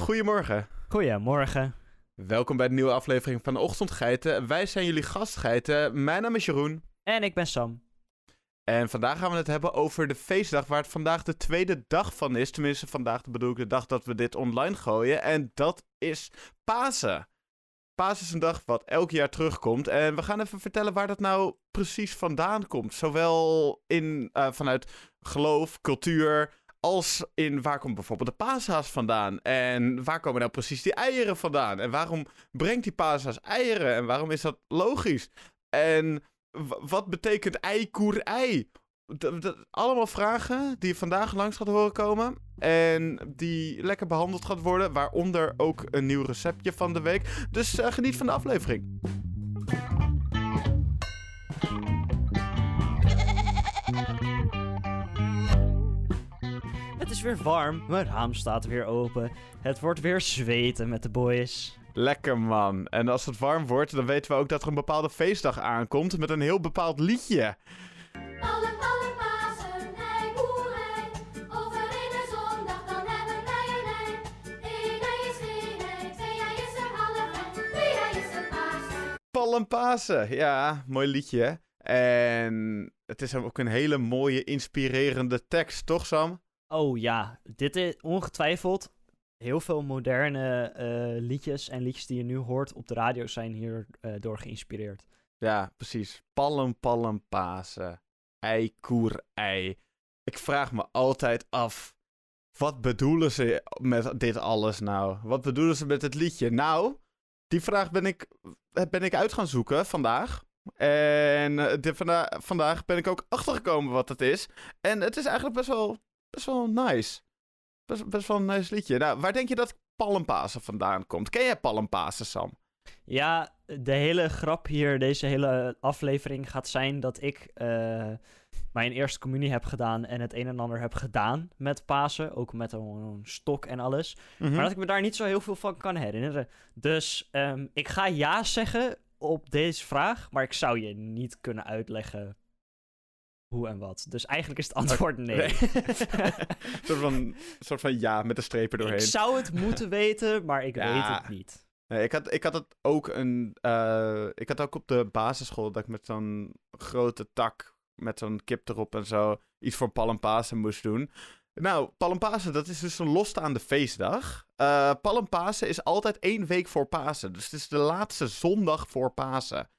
Goedemorgen. Goedemorgen. Welkom bij de nieuwe aflevering van de Ochtendgeiten. Wij zijn jullie gastgeiten. Mijn naam is Jeroen. En ik ben Sam. En vandaag gaan we het hebben over de feestdag, waar het vandaag de tweede dag van is. Tenminste, vandaag bedoel ik de dag dat we dit online gooien. En dat is Pasen. Pasen is een dag wat elk jaar terugkomt. En we gaan even vertellen waar dat nou precies vandaan komt. Zowel in, uh, vanuit geloof, cultuur, als in waar komt bijvoorbeeld de paashaas vandaan? En waar komen nou precies die eieren vandaan? En waarom brengt die paashaas eieren? En waarom is dat logisch? En wat betekent ei, koer, ei? allemaal vragen die je vandaag langs gaat horen komen. En die lekker behandeld gaat worden. Waaronder ook een nieuw receptje van de week. Dus uh, geniet van de aflevering. Is weer warm, mijn raam staat weer open. Het wordt weer zweten met de boys. Lekker man. En als het warm wordt, dan weten we ook dat er een bepaalde feestdag aankomt met een heel bepaald liedje. Alle, alle Pasen, ei, boer, ei. Over een zondag, dan hebben wij een ei. Eén ei is geen ei, twee ei is een half ei, drie ei is een Pasen. Palmpasen, ja, mooi liedje. En het is ook een hele mooie, inspirerende tekst, toch Sam? Oh ja, dit is ongetwijfeld heel veel moderne eh, liedjes en liedjes die je nu hoort op de radio zijn hier uh, door geïnspireerd. Ja, precies. Pallen, pallen, pasen. Ei, koer, ei. Ik vraag me altijd af, wat bedoelen ze met dit alles nou? Wat bedoelen ze met het liedje? Nou, die vraag ben ik, ben ik uit gaan zoeken vandaag. En eh, de, vanda vandaag ben ik ook achtergekomen wat het is. En het is eigenlijk best wel best wel nice. Best, best wel een nice liedje. Nou, waar denk je dat Palmpasen vandaan komt? Ken jij Palmpasen, Sam? Ja, de hele grap hier, deze hele aflevering gaat zijn dat ik uh, mijn eerste communie heb gedaan en het een en ander heb gedaan met Pasen. Ook met een, stok en alles. Mhm. Maar dat ik me daar niet zo heel veel van kan herinneren. Dus um, ik ga ja zeggen op deze vraag, maar ik zou je niet kunnen uitleggen hoe en wat. Dus eigenlijk is het antwoord nee. een, soort van, soort van ja met de strepen doorheen. Ik zou het moeten weten, maar ik weet het niet. Nee, ik had, ik had het ook een. Uh, ik had ook op de basisschool dat ik met zo'n grote tak met zo'n kip erop en zo iets voor Palmpasen moest doen. Nou, Palmpasen, dat is dus een losstaande feestdag. Uh, Palmpasen is altijd één week voor Pasen. Dus het is de laatste zondag voor Pasen.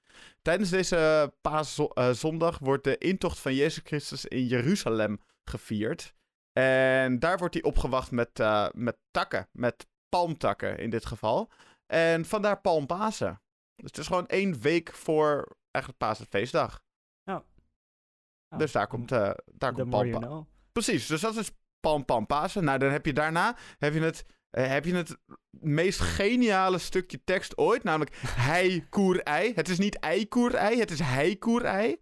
Tijdens deze paaszondag wordt de intocht van Jezus Christus in Jeruzalem gevierd. En daar wordt hij opgewacht met, uh, met takken, met palmtakken in dit geval. En vandaar Palmpasen. Dus het is gewoon één week voor eigenlijk Paasfeestdag. Ja. Oh. Dus daar komt, uh, daar komt Palmpasen. Precies, dus dat is Palm Pasen. Nou, dan heb je daarna heb je het uh, heb je het meest geniale stukje tekst ooit, namelijk hij koer ei. Het is niet ei koer ei, het is hij koer ei.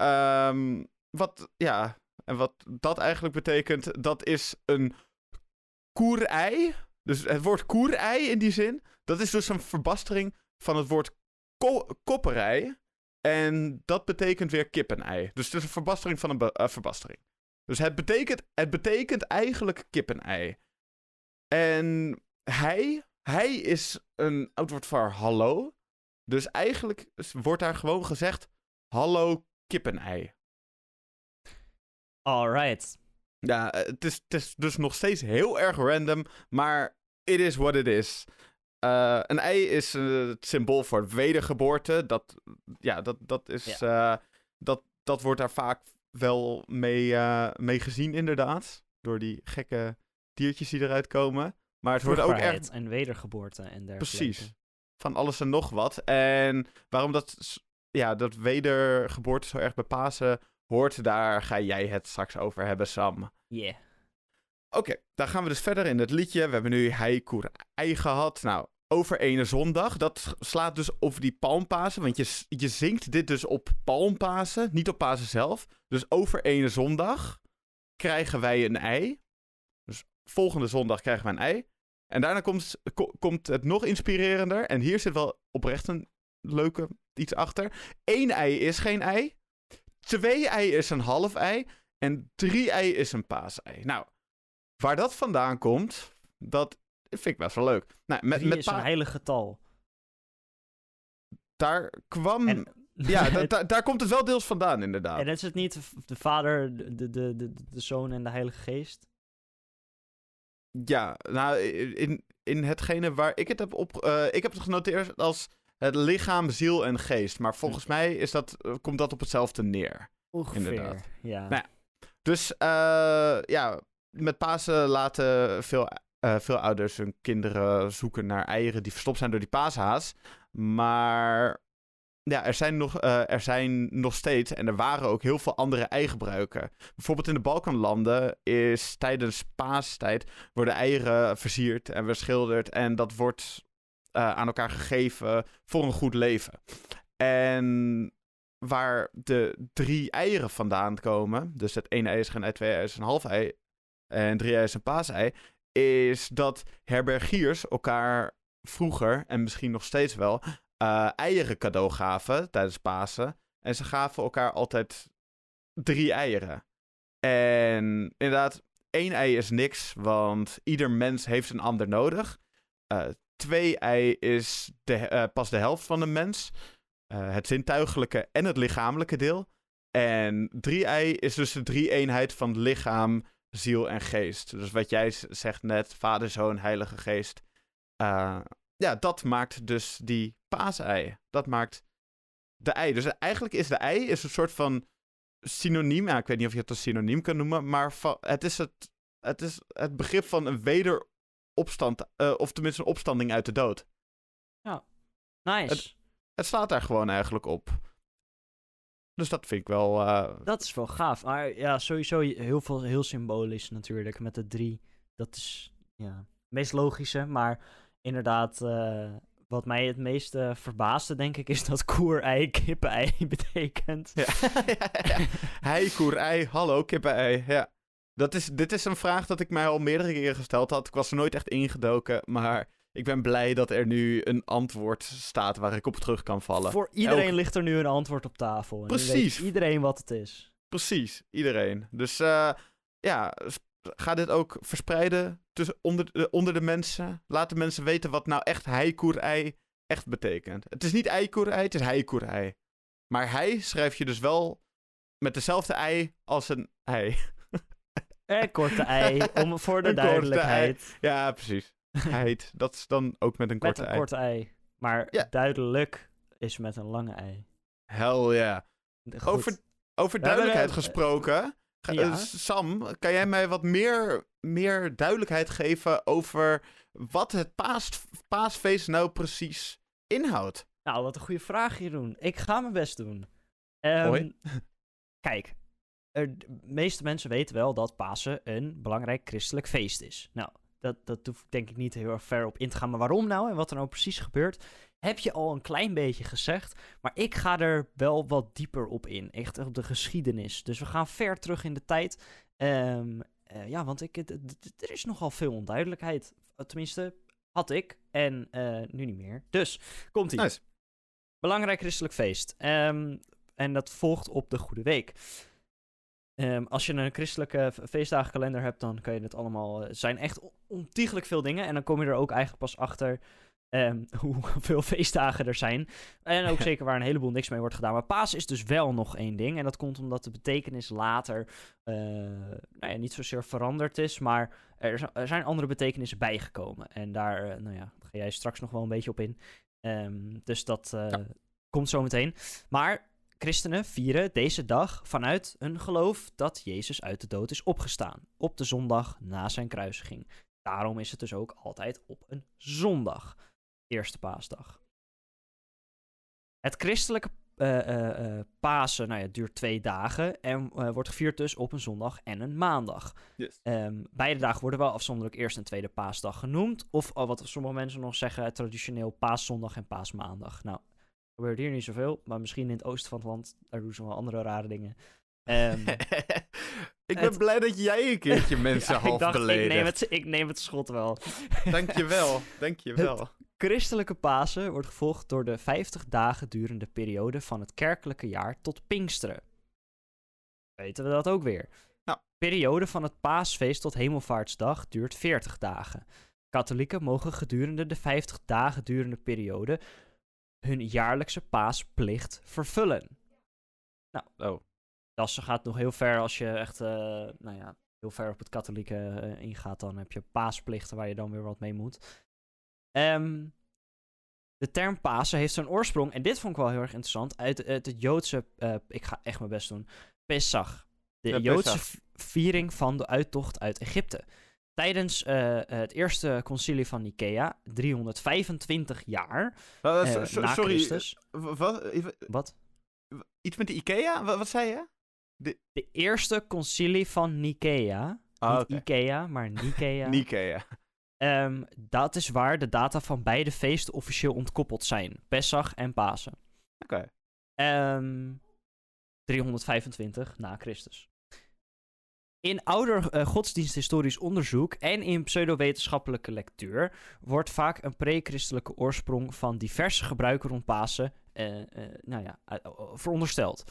Um, wat, ja, en wat dat eigenlijk betekent, dat is een koerei. Dus het woord koerei in die zin, dat is dus een verbastering van het woord ko kopperij. En dat betekent weer kippenei. Dus het is een verbastering van een uh, verbastering. Dus het betekent, het betekent eigenlijk kippenei. En hij, hij is een oud woord voor hallo. Dus eigenlijk wordt daar gewoon gezegd: hallo kippenei. Alright. Ja, het is, het is dus nog steeds heel erg random, maar it is what it is. Uh, een ei is uh, het symbool voor wedergeboorte. Dat, ja, dat, dat, is, uh, dat, dat wordt daar vaak wel mee, mee gezien, inderdaad. Door die gekke diertjes die eruit komen. Maar het wordt ook echt... en wedergeboorte en dergelijke. Precies. Van alles en nog wat. En waarom dat, ja, dat wedergeboorte zo erg bepazen hoort, daar ga jij het straks over hebben, Sam. Yeah. Oké, dan gaan we dus verder in het liedje. We hebben nu Heikur Ei gehad. Nou, over ene zondag. Dat slaat dus over die palmpasen. Want je, je zingt dit dus op palmpasen, niet op Pasen zelf. Dus over ene zondag krijgen wij een ei volgende zondag krijgen we een ei. En daarna komt, komt het nog inspirerender. En hier zit wel oprecht een leuke iets achter. Eén ei is geen ei. Twee ei is een half ei. En drie ei is een paasei. Nou, waar dat vandaan komt, dat vind ik best wel leuk. Nou, met, Drie met is een heilig getal. daar kwam... En, ja, da- da- daar komt het wel deels vandaan, inderdaad. en is het niet de- de vader, de, de, de, de, de zoon en de heilige geest? Ja, nou, in, in hetgene waar ik het heb op... eh, ik heb het genoteerd als het lichaam, ziel en geest. Maar volgens mij is dat, eh, komt dat op hetzelfde neer. Ongeveer, Inderdaad. ja. Nou Dus eh, ja, met Pasen laten veel, veel ouders hun kinderen zoeken naar eieren die verstopt zijn door die paashaas. Maar ja, er zijn, nog, eh, er zijn nog steeds, en er waren ook heel veel andere eigebruiken. Bijvoorbeeld in de Balkanlanden is tijdens paastijd worden eieren versierd en beschilderd. En dat wordt eh, aan elkaar gegeven voor een goed leven. En waar de drie eieren vandaan komen, dus het ene ei is geen ei, twee ei is een half ei en drie ei is een paasei, is dat herbergiers elkaar vroeger, en misschien nog steeds wel, eh, eieren cadeau gaven tijdens Pasen. En ze gaven elkaar altijd drie eieren. En inderdaad, één ei is niks, want ieder mens heeft een ander nodig. Eh, twee ei is de, eh, pas de helft van een mens. Het zintuigelijke en het lichamelijke deel. En drie ei is dus de drie eenheid van lichaam, ziel en geest. Dus wat jij zegt net, vader, zoon, heilige geest. Ja, dat maakt dus die paasei. Dat maakt de ei. Dus eigenlijk is de ei is een soort van synoniem. Ja, ik weet niet of je het een synoniem kan noemen, maar het is het, het, is het begrip van een wederopstand, eh, of tenminste een opstanding uit de dood. Nice. Het slaat daar gewoon eigenlijk op. Dus dat vind ik wel. eh, Dat is wel gaaf. Maar ja, sowieso heel, veel, heel symbolisch natuurlijk met de drie. Dat is ja, het meest logische. Maar inderdaad, eh, wat mij het meest verbaasde, denk ik, is dat koer-ei kippen-ei betekent. ja. Hei, koerei, hallo, kippen-ei. Ja. Dat is, dit is een vraag dat ik mij al meerdere keren gesteld had. Ik was er nooit echt ingedoken, maar ik ben blij dat er nu een antwoord staat waar ik op terug kan vallen. Voor iedereen Elk- ligt er nu een antwoord op tafel. En nu weet Precies. iedereen wat het is. Precies, iedereen. Dus eh, ja, ga dit ook verspreiden tussen, onder, de- onder de mensen. Laat de mensen weten wat nou echt heikoerei echt betekent. Het is niet eikoerei, het is heikoerei. Maar hij schrijf je dus wel met dezelfde ei als een ei. Eh, korte ei, om, voor de Een duidelijkheid. Ja, precies. Heid, dat is dan ook met een Met korte een ei. korte ei. Maar Ja. duidelijk is met een lange ei. Hell ja. Over, over hebben duidelijkheid een- gesproken. Ja. eh, Sam, kan jij mij wat meer, meer duidelijkheid geven over wat het paas, paasfeest nou precies inhoudt? Nou, wat een goede vraag, Jeroen. Ik ga mijn best doen. Hoi. Kijk, er, de meeste mensen weten wel dat Pasen een belangrijk christelijk feest is. Nou, dat, dat hoef ik denk ik niet heel erg ver op in te gaan. Maar waarom nou en wat er nou precies gebeurt, heb je al een klein beetje gezegd. Maar ik ga er wel wat dieper op in. Echt op de geschiedenis. Dus we gaan ver terug in de tijd. Ehm, eh, ja, want ik, er is nogal veel onduidelijkheid. Tenminste, had ik. En eh, nu niet meer. Dus, komt-ie. Nice. Belangrijk christelijk feest. Ehm, en dat volgt op de Goede Week. Ehm, als je een christelijke feestdagenkalender hebt, dan kan je het allemaal. Het zijn echt on- ontiegelijk veel dingen. En dan kom je er ook eigenlijk pas achter ehm, hoeveel feestdagen er zijn. En ook zeker waar een heleboel niks mee wordt gedaan. Maar paas is dus wel nog één ding. En dat komt omdat de betekenis later eh, nou ja, niet zozeer veranderd is. Maar er, er zijn andere betekenissen bijgekomen. En daar eh, nou ja, ga jij straks nog wel een beetje op in. Ehm, dus dat eh, Ja. komt zo meteen. Maar christenen vieren deze dag vanuit een geloof dat Jezus uit de dood is opgestaan. Op de zondag na zijn kruisiging. Daarom is het dus ook altijd op een zondag. Eerste paasdag. Het christelijke eh, Pasen nou ja, duurt twee dagen en wordt gevierd dus op een zondag en een maandag. Yes. Ehm, beide dagen worden wel afzonderlijk eerste en tweede paasdag genoemd. Of oh, wat sommige mensen nog zeggen, traditioneel paaszondag en paasmaandag. Nou, gebeurt hier niet zoveel, maar misschien in het oosten van het land, daar doen ze wel andere rare dingen. Ehm, ik ben Het- blij dat jij een keertje mensen ja, half ik dacht, ik neem, het, ik neem het schot wel. Dankjewel, dankjewel. Christelijke Pasen wordt gevolgd door de 50 dagen durende periode van het kerkelijke jaar tot Pinksteren. Weten we dat ook weer? Nou. periode van het paasfeest tot hemelvaartsdag duurt 40 dagen. Katholieken mogen gedurende de 50 dagen durende periode hun jaarlijkse paasplicht vervullen. Nou, Oh. dat gaat nog heel ver als je echt, eh, nou ja, heel ver op het katholieke eh, ingaat. Dan heb je paasplichten waar je dan weer wat mee moet. Ehm, de term Pasen heeft zijn oorsprong, en dit vond ik wel heel erg interessant, uit, uit het Joodse, eh, ik ga echt mijn best doen, Pesach. De Ja, Joodse Pesach. viering van de uittocht uit Egypte. Tijdens eh, het eerste concilie van Nicea, 325 jaar Wa- eh, so- so- na sorry, Christus. wat? Even- Wat? Iets met de Ikea? Wat, wat zei je? De eerste concilie van Nicea, Ah, niet. Ikea, maar Nicea. Nikea. Ehm, dat is waar de data van beide feesten officieel ontkoppeld zijn. Pesach en Pasen. Oké. Ehm 325 na Christus. In ouder eh, godsdiensthistorisch onderzoek en in pseudowetenschappelijke lectuur wordt vaak een pre-christelijke oorsprong van diverse gebruiken rond Pasen eh, eh, nou ja, verondersteld.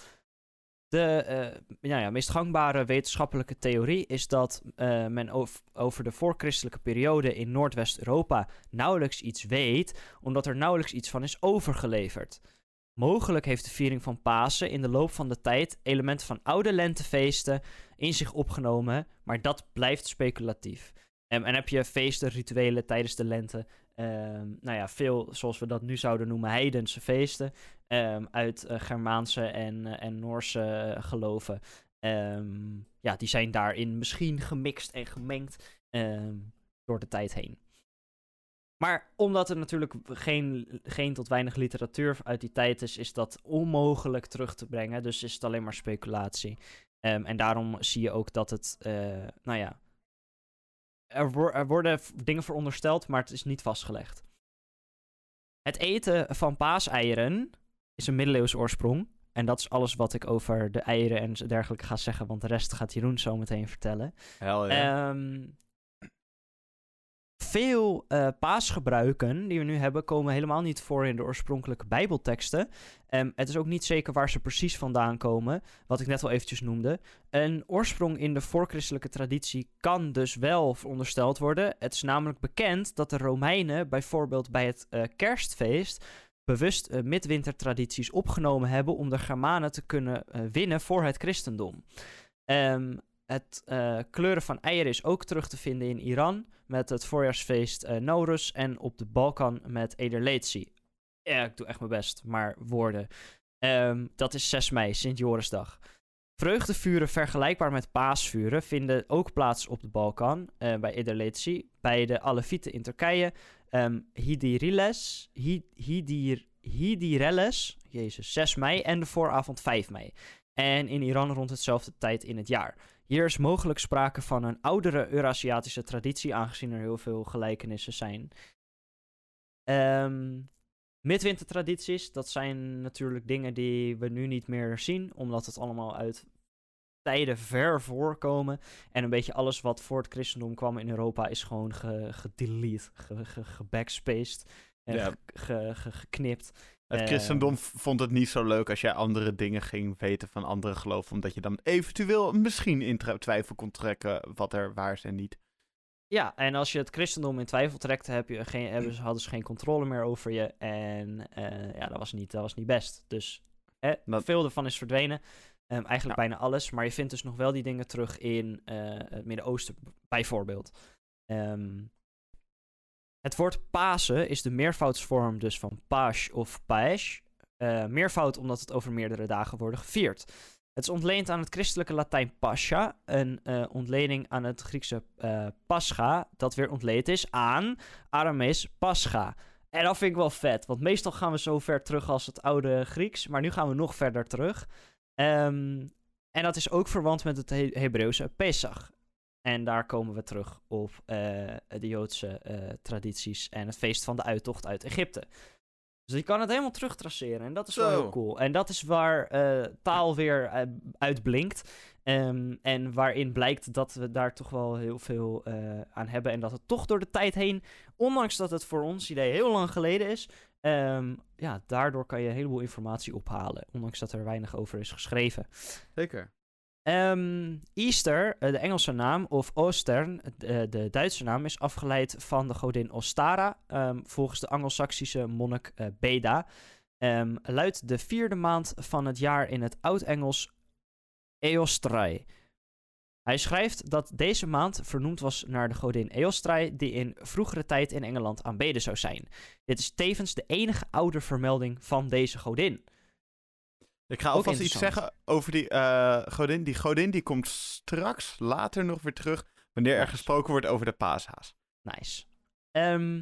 De eh, ja, meest gangbare wetenschappelijke theorie is dat eh, men ov- over de voorchristelijke periode in Noordwest-Europa nauwelijks iets weet, omdat er nauwelijks iets van is overgeleverd. Mogelijk heeft de viering van Pasen in de loop van de tijd elementen van oude lentefeesten in zich opgenomen, maar dat blijft speculatief. En heb je feesten, rituelen tijdens de lente, ehm, nou ja, veel, zoals we dat nu zouden noemen, heidense feesten, ehm, uit eh, Germaanse en, eh, en Noorse eh, geloven. Ehm, ja, die zijn daarin misschien gemixt en gemengd door de tijd heen. Maar omdat er natuurlijk geen, geen tot weinig literatuur uit die tijd is, is dat onmogelijk terug te brengen. Dus is het alleen maar speculatie. En daarom zie je ook dat het, nou ja, er, wo- er worden dingen verondersteld, maar het is niet vastgelegd. Het eten van paaseieren is een middeleeuws oorsprong. En dat is alles wat ik over de eieren en dergelijke ga zeggen, want de rest gaat Jeroen zo meteen vertellen. Hel ja. Ehm, veel eh, paasgebruiken die we nu hebben, komen helemaal niet voor in de oorspronkelijke Bijbelteksten. Ehm, het is ook niet zeker waar ze precies vandaan komen, wat ik net al eventjes noemde. Een oorsprong in de voorchristelijke traditie kan dus wel verondersteld worden. Het is namelijk bekend dat de Romeinen bijvoorbeeld bij het eh, kerstfeest bewust eh, midwintertradities opgenomen hebben om de Germanen te kunnen winnen voor het christendom. Ehm, het kleuren van eieren is ook terug te vinden in Iran met het voorjaarsfeest Nowruz en op de Balkan met Ederlezi. Ja, ik doe echt mijn best, maar woorden. Ehm, dat is 6 mei, Sint-Jorisdag. Vreugdevuren vergelijkbaar met paasvuren vinden ook plaats op de Balkan, eh, bij Ederlezi, bij de Alevieten in Turkije, ehm Hidiriles, Hi- Hidir, Hidirelles, jezus, 6 mei en de vooravond 5 mei. En in Iran rond hetzelfde tijd in het jaar. Hier is mogelijk sprake van een oudere Eurasiatische traditie, aangezien er heel veel gelijkenissen zijn. Ehm midwintertradities, dat zijn natuurlijk dingen die we nu niet meer zien, omdat het allemaal uit tijden ver voorkomen. En een beetje alles wat voor het christendom kwam in Europa is gewoon ge- gedelete, ge, ge, gebackspaced, en Ja. geknipt. Het eh, christendom vond het niet zo leuk als jij andere dingen ging weten van andere geloven. Omdat je dan eventueel misschien in twijfel kon trekken wat er waar is en niet. Ja, en als je het christendom in twijfel trekt, heb je geen, hebben ze, hadden ze geen controle meer over je. En eh, ja, dat was, niet, dat was niet best. Dus eh, Dat- veel ervan is verdwenen. Ehm, eigenlijk Ja. bijna alles. Maar je vindt dus nog wel die dingen terug in het Midden-Oosten, bijvoorbeeld. Ehm, het woord Pasen is de meervoudsvorm dus van Pasch of Paesh. Eh, meervoud omdat het over meerdere dagen worden gevierd. Het is ontleend aan het christelijke Latijn pascha, een eh, ontlening aan het Griekse eh, pascha, dat weer ontleed is aan Aramees pascha. En dat vind ik wel vet, want meestal gaan we zo ver terug als het oude Grieks, maar nu gaan we nog verder terug. Ehm, en dat is ook verwant met het He- Hebreeuwse Pesach. En daar komen we terug op eh, de Joodse eh, tradities en het feest van de uittocht uit Egypte. Dus je kan het helemaal terugtraceren en dat is wel heel cool. En dat is waar eh, taal weer uitblinkt. Ehm, en waarin blijkt dat we daar toch wel heel veel aan hebben. En dat het toch door de tijd heen, ondanks dat het voor ons idee heel lang geleden is, ehm, ja, daardoor kan je een heleboel informatie ophalen. Ondanks dat er weinig over is geschreven. Zeker. Ehm, Easter, eh, de Engelse naam, of Ostern, de, de Duitse naam, is afgeleid van de godin Ostara, ehm, volgens de Angelsaksische monnik eh, Beda. Ehm, luidt de vierde maand van het jaar in het Oud-Engels Eostrai. Hij schrijft dat deze maand vernoemd was naar de godin Eostrai, die in vroegere tijd in Engeland aanbeden zou zijn. Dit is tevens de enige oude vermelding van deze godin. Ik ga Ook alvast iets zeggen over die eh, godin. Die godin die komt straks, later nog weer terug, wanneer er gesproken wordt over de paashaas. Nice. Ehm,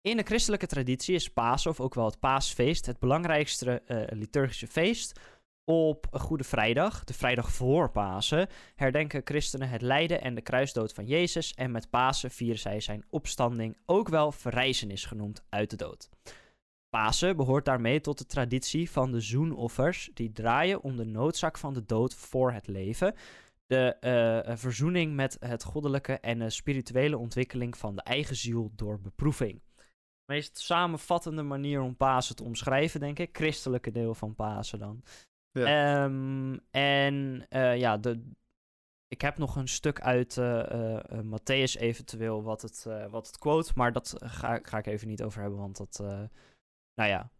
in de christelijke traditie is Pasen, of ook wel het paasfeest, het belangrijkste eh, liturgische feest. Op Goede Vrijdag, de vrijdag voor Pasen, herdenken christenen het lijden en de kruisdood van Jezus. En met Pasen vieren zij zijn opstanding, ook wel verrijzenis genoemd, uit de dood. Pasen behoort daarmee tot de traditie van de zoenoffers, die draaien om de noodzaak van de dood voor het leven de eh, verzoening met het goddelijke en de spirituele ontwikkeling van de eigen ziel door beproeving. De meest samenvattende manier om Pasen te omschrijven, denk ik. Christelijke deel van Pasen dan. Ja. Ehm, en eh, ja, de, ik heb nog een stuk uit eh, Matthäus eventueel wat het, wat het quote, maar dat ga, ga ik even niet over hebben, want dat, nou ja,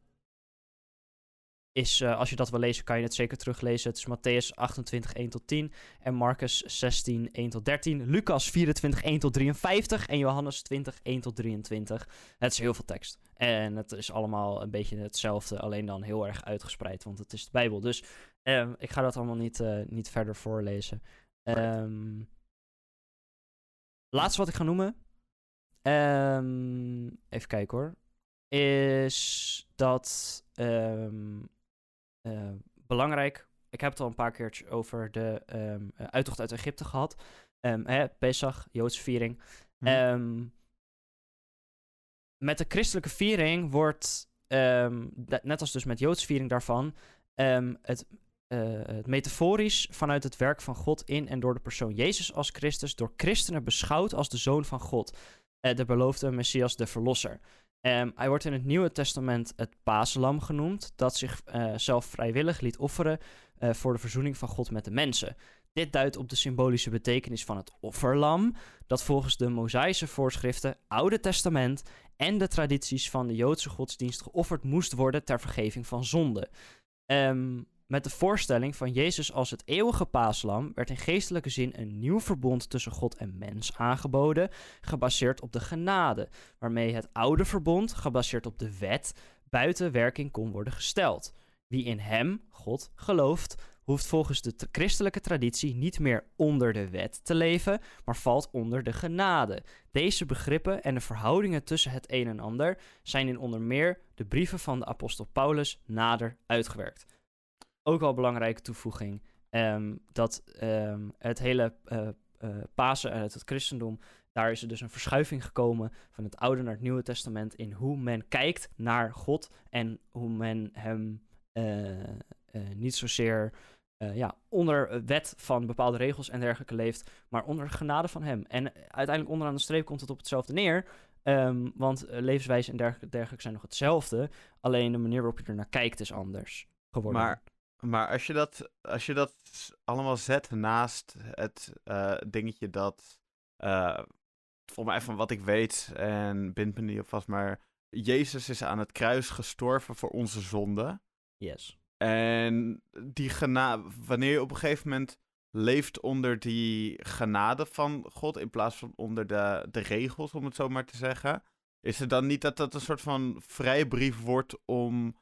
is, eh, als je dat wil lezen, kan je het zeker teruglezen. Het is Matthäus 28, 1 tot 10 en Marcus 16, 1 tot 13, Lucas 24, 1 tot 53 en Johannes 20, 1 tot 23. Het is heel veel tekst. En het is allemaal een beetje hetzelfde, alleen dan heel erg uitgespreid, want het is de Bijbel. Dus ehm, ik ga dat allemaal niet, eh, niet verder voorlezen. Ehm, laatste wat ik ga noemen, ehm, even kijken hoor, is dat ehm, eh, belangrijk. Ik heb het al een paar keertjes over de ehm, eh, uittocht uit Egypte gehad. Ehm hè, Pesach, Joodse viering. Hm. Ehm, met de christelijke viering wordt, net als dus met Joodse viering daarvan, het, eh, het metaforisch vanuit het werk van God in en door de persoon Jezus als Christus door christenen beschouwd als de zoon van God. De beloofde Messias, de verlosser. Ehm, hij wordt in het Nieuwe Testament het paaslam genoemd, dat zich eh, zelf vrijwillig liet offeren eh, voor de verzoening van God met de mensen. Dit duidt op de symbolische betekenis van het offerlam, dat volgens de Mosaïsche voorschriften, Oude Testament en de tradities van de Joodse godsdienst geofferd moest worden ter vergeving van zonde. Ehm, met de voorstelling van Jezus als het eeuwige paaslam werd in geestelijke zin een nieuw verbond tussen God en mens aangeboden, gebaseerd op de genade, waarmee het oude verbond, gebaseerd op de wet, buiten werking kon worden gesteld. Wie in hem, God, gelooft, hoeft volgens de christelijke traditie niet meer onder de wet te leven, maar valt onder de genade. Deze begrippen en de verhoudingen tussen het een en ander zijn in onder meer de brieven van de apostel Paulus nader uitgewerkt. Ook wel een belangrijke toevoeging, ehm, dat ehm, het hele eh, eh, Pasen en het, christendom, daar is er dus een verschuiving gekomen van het Oude naar het Nieuwe Testament in hoe men kijkt naar God en hoe men hem eh, niet zozeer ja, onder wet van bepaalde regels en dergelijke leeft, maar onder genade van hem. En uiteindelijk onderaan de streep komt het op hetzelfde neer. ehm, want levenswijze en dergelijke, dergelijke zijn nog hetzelfde. Alleen de manier waarop je er naar kijkt is anders geworden. Maar, maar als, je dat, als je dat allemaal zet naast het eh, dingetje dat, eh volgens mij van wat ik weet, en bind me niet op vast, maar Jezus is aan het kruis gestorven voor onze zonde. Yes. En die genade, wanneer je op een gegeven moment leeft onder die genade van God in plaats van onder de, de regels, om het zo maar te zeggen, is het dan niet dat dat een soort van vrijbrief wordt om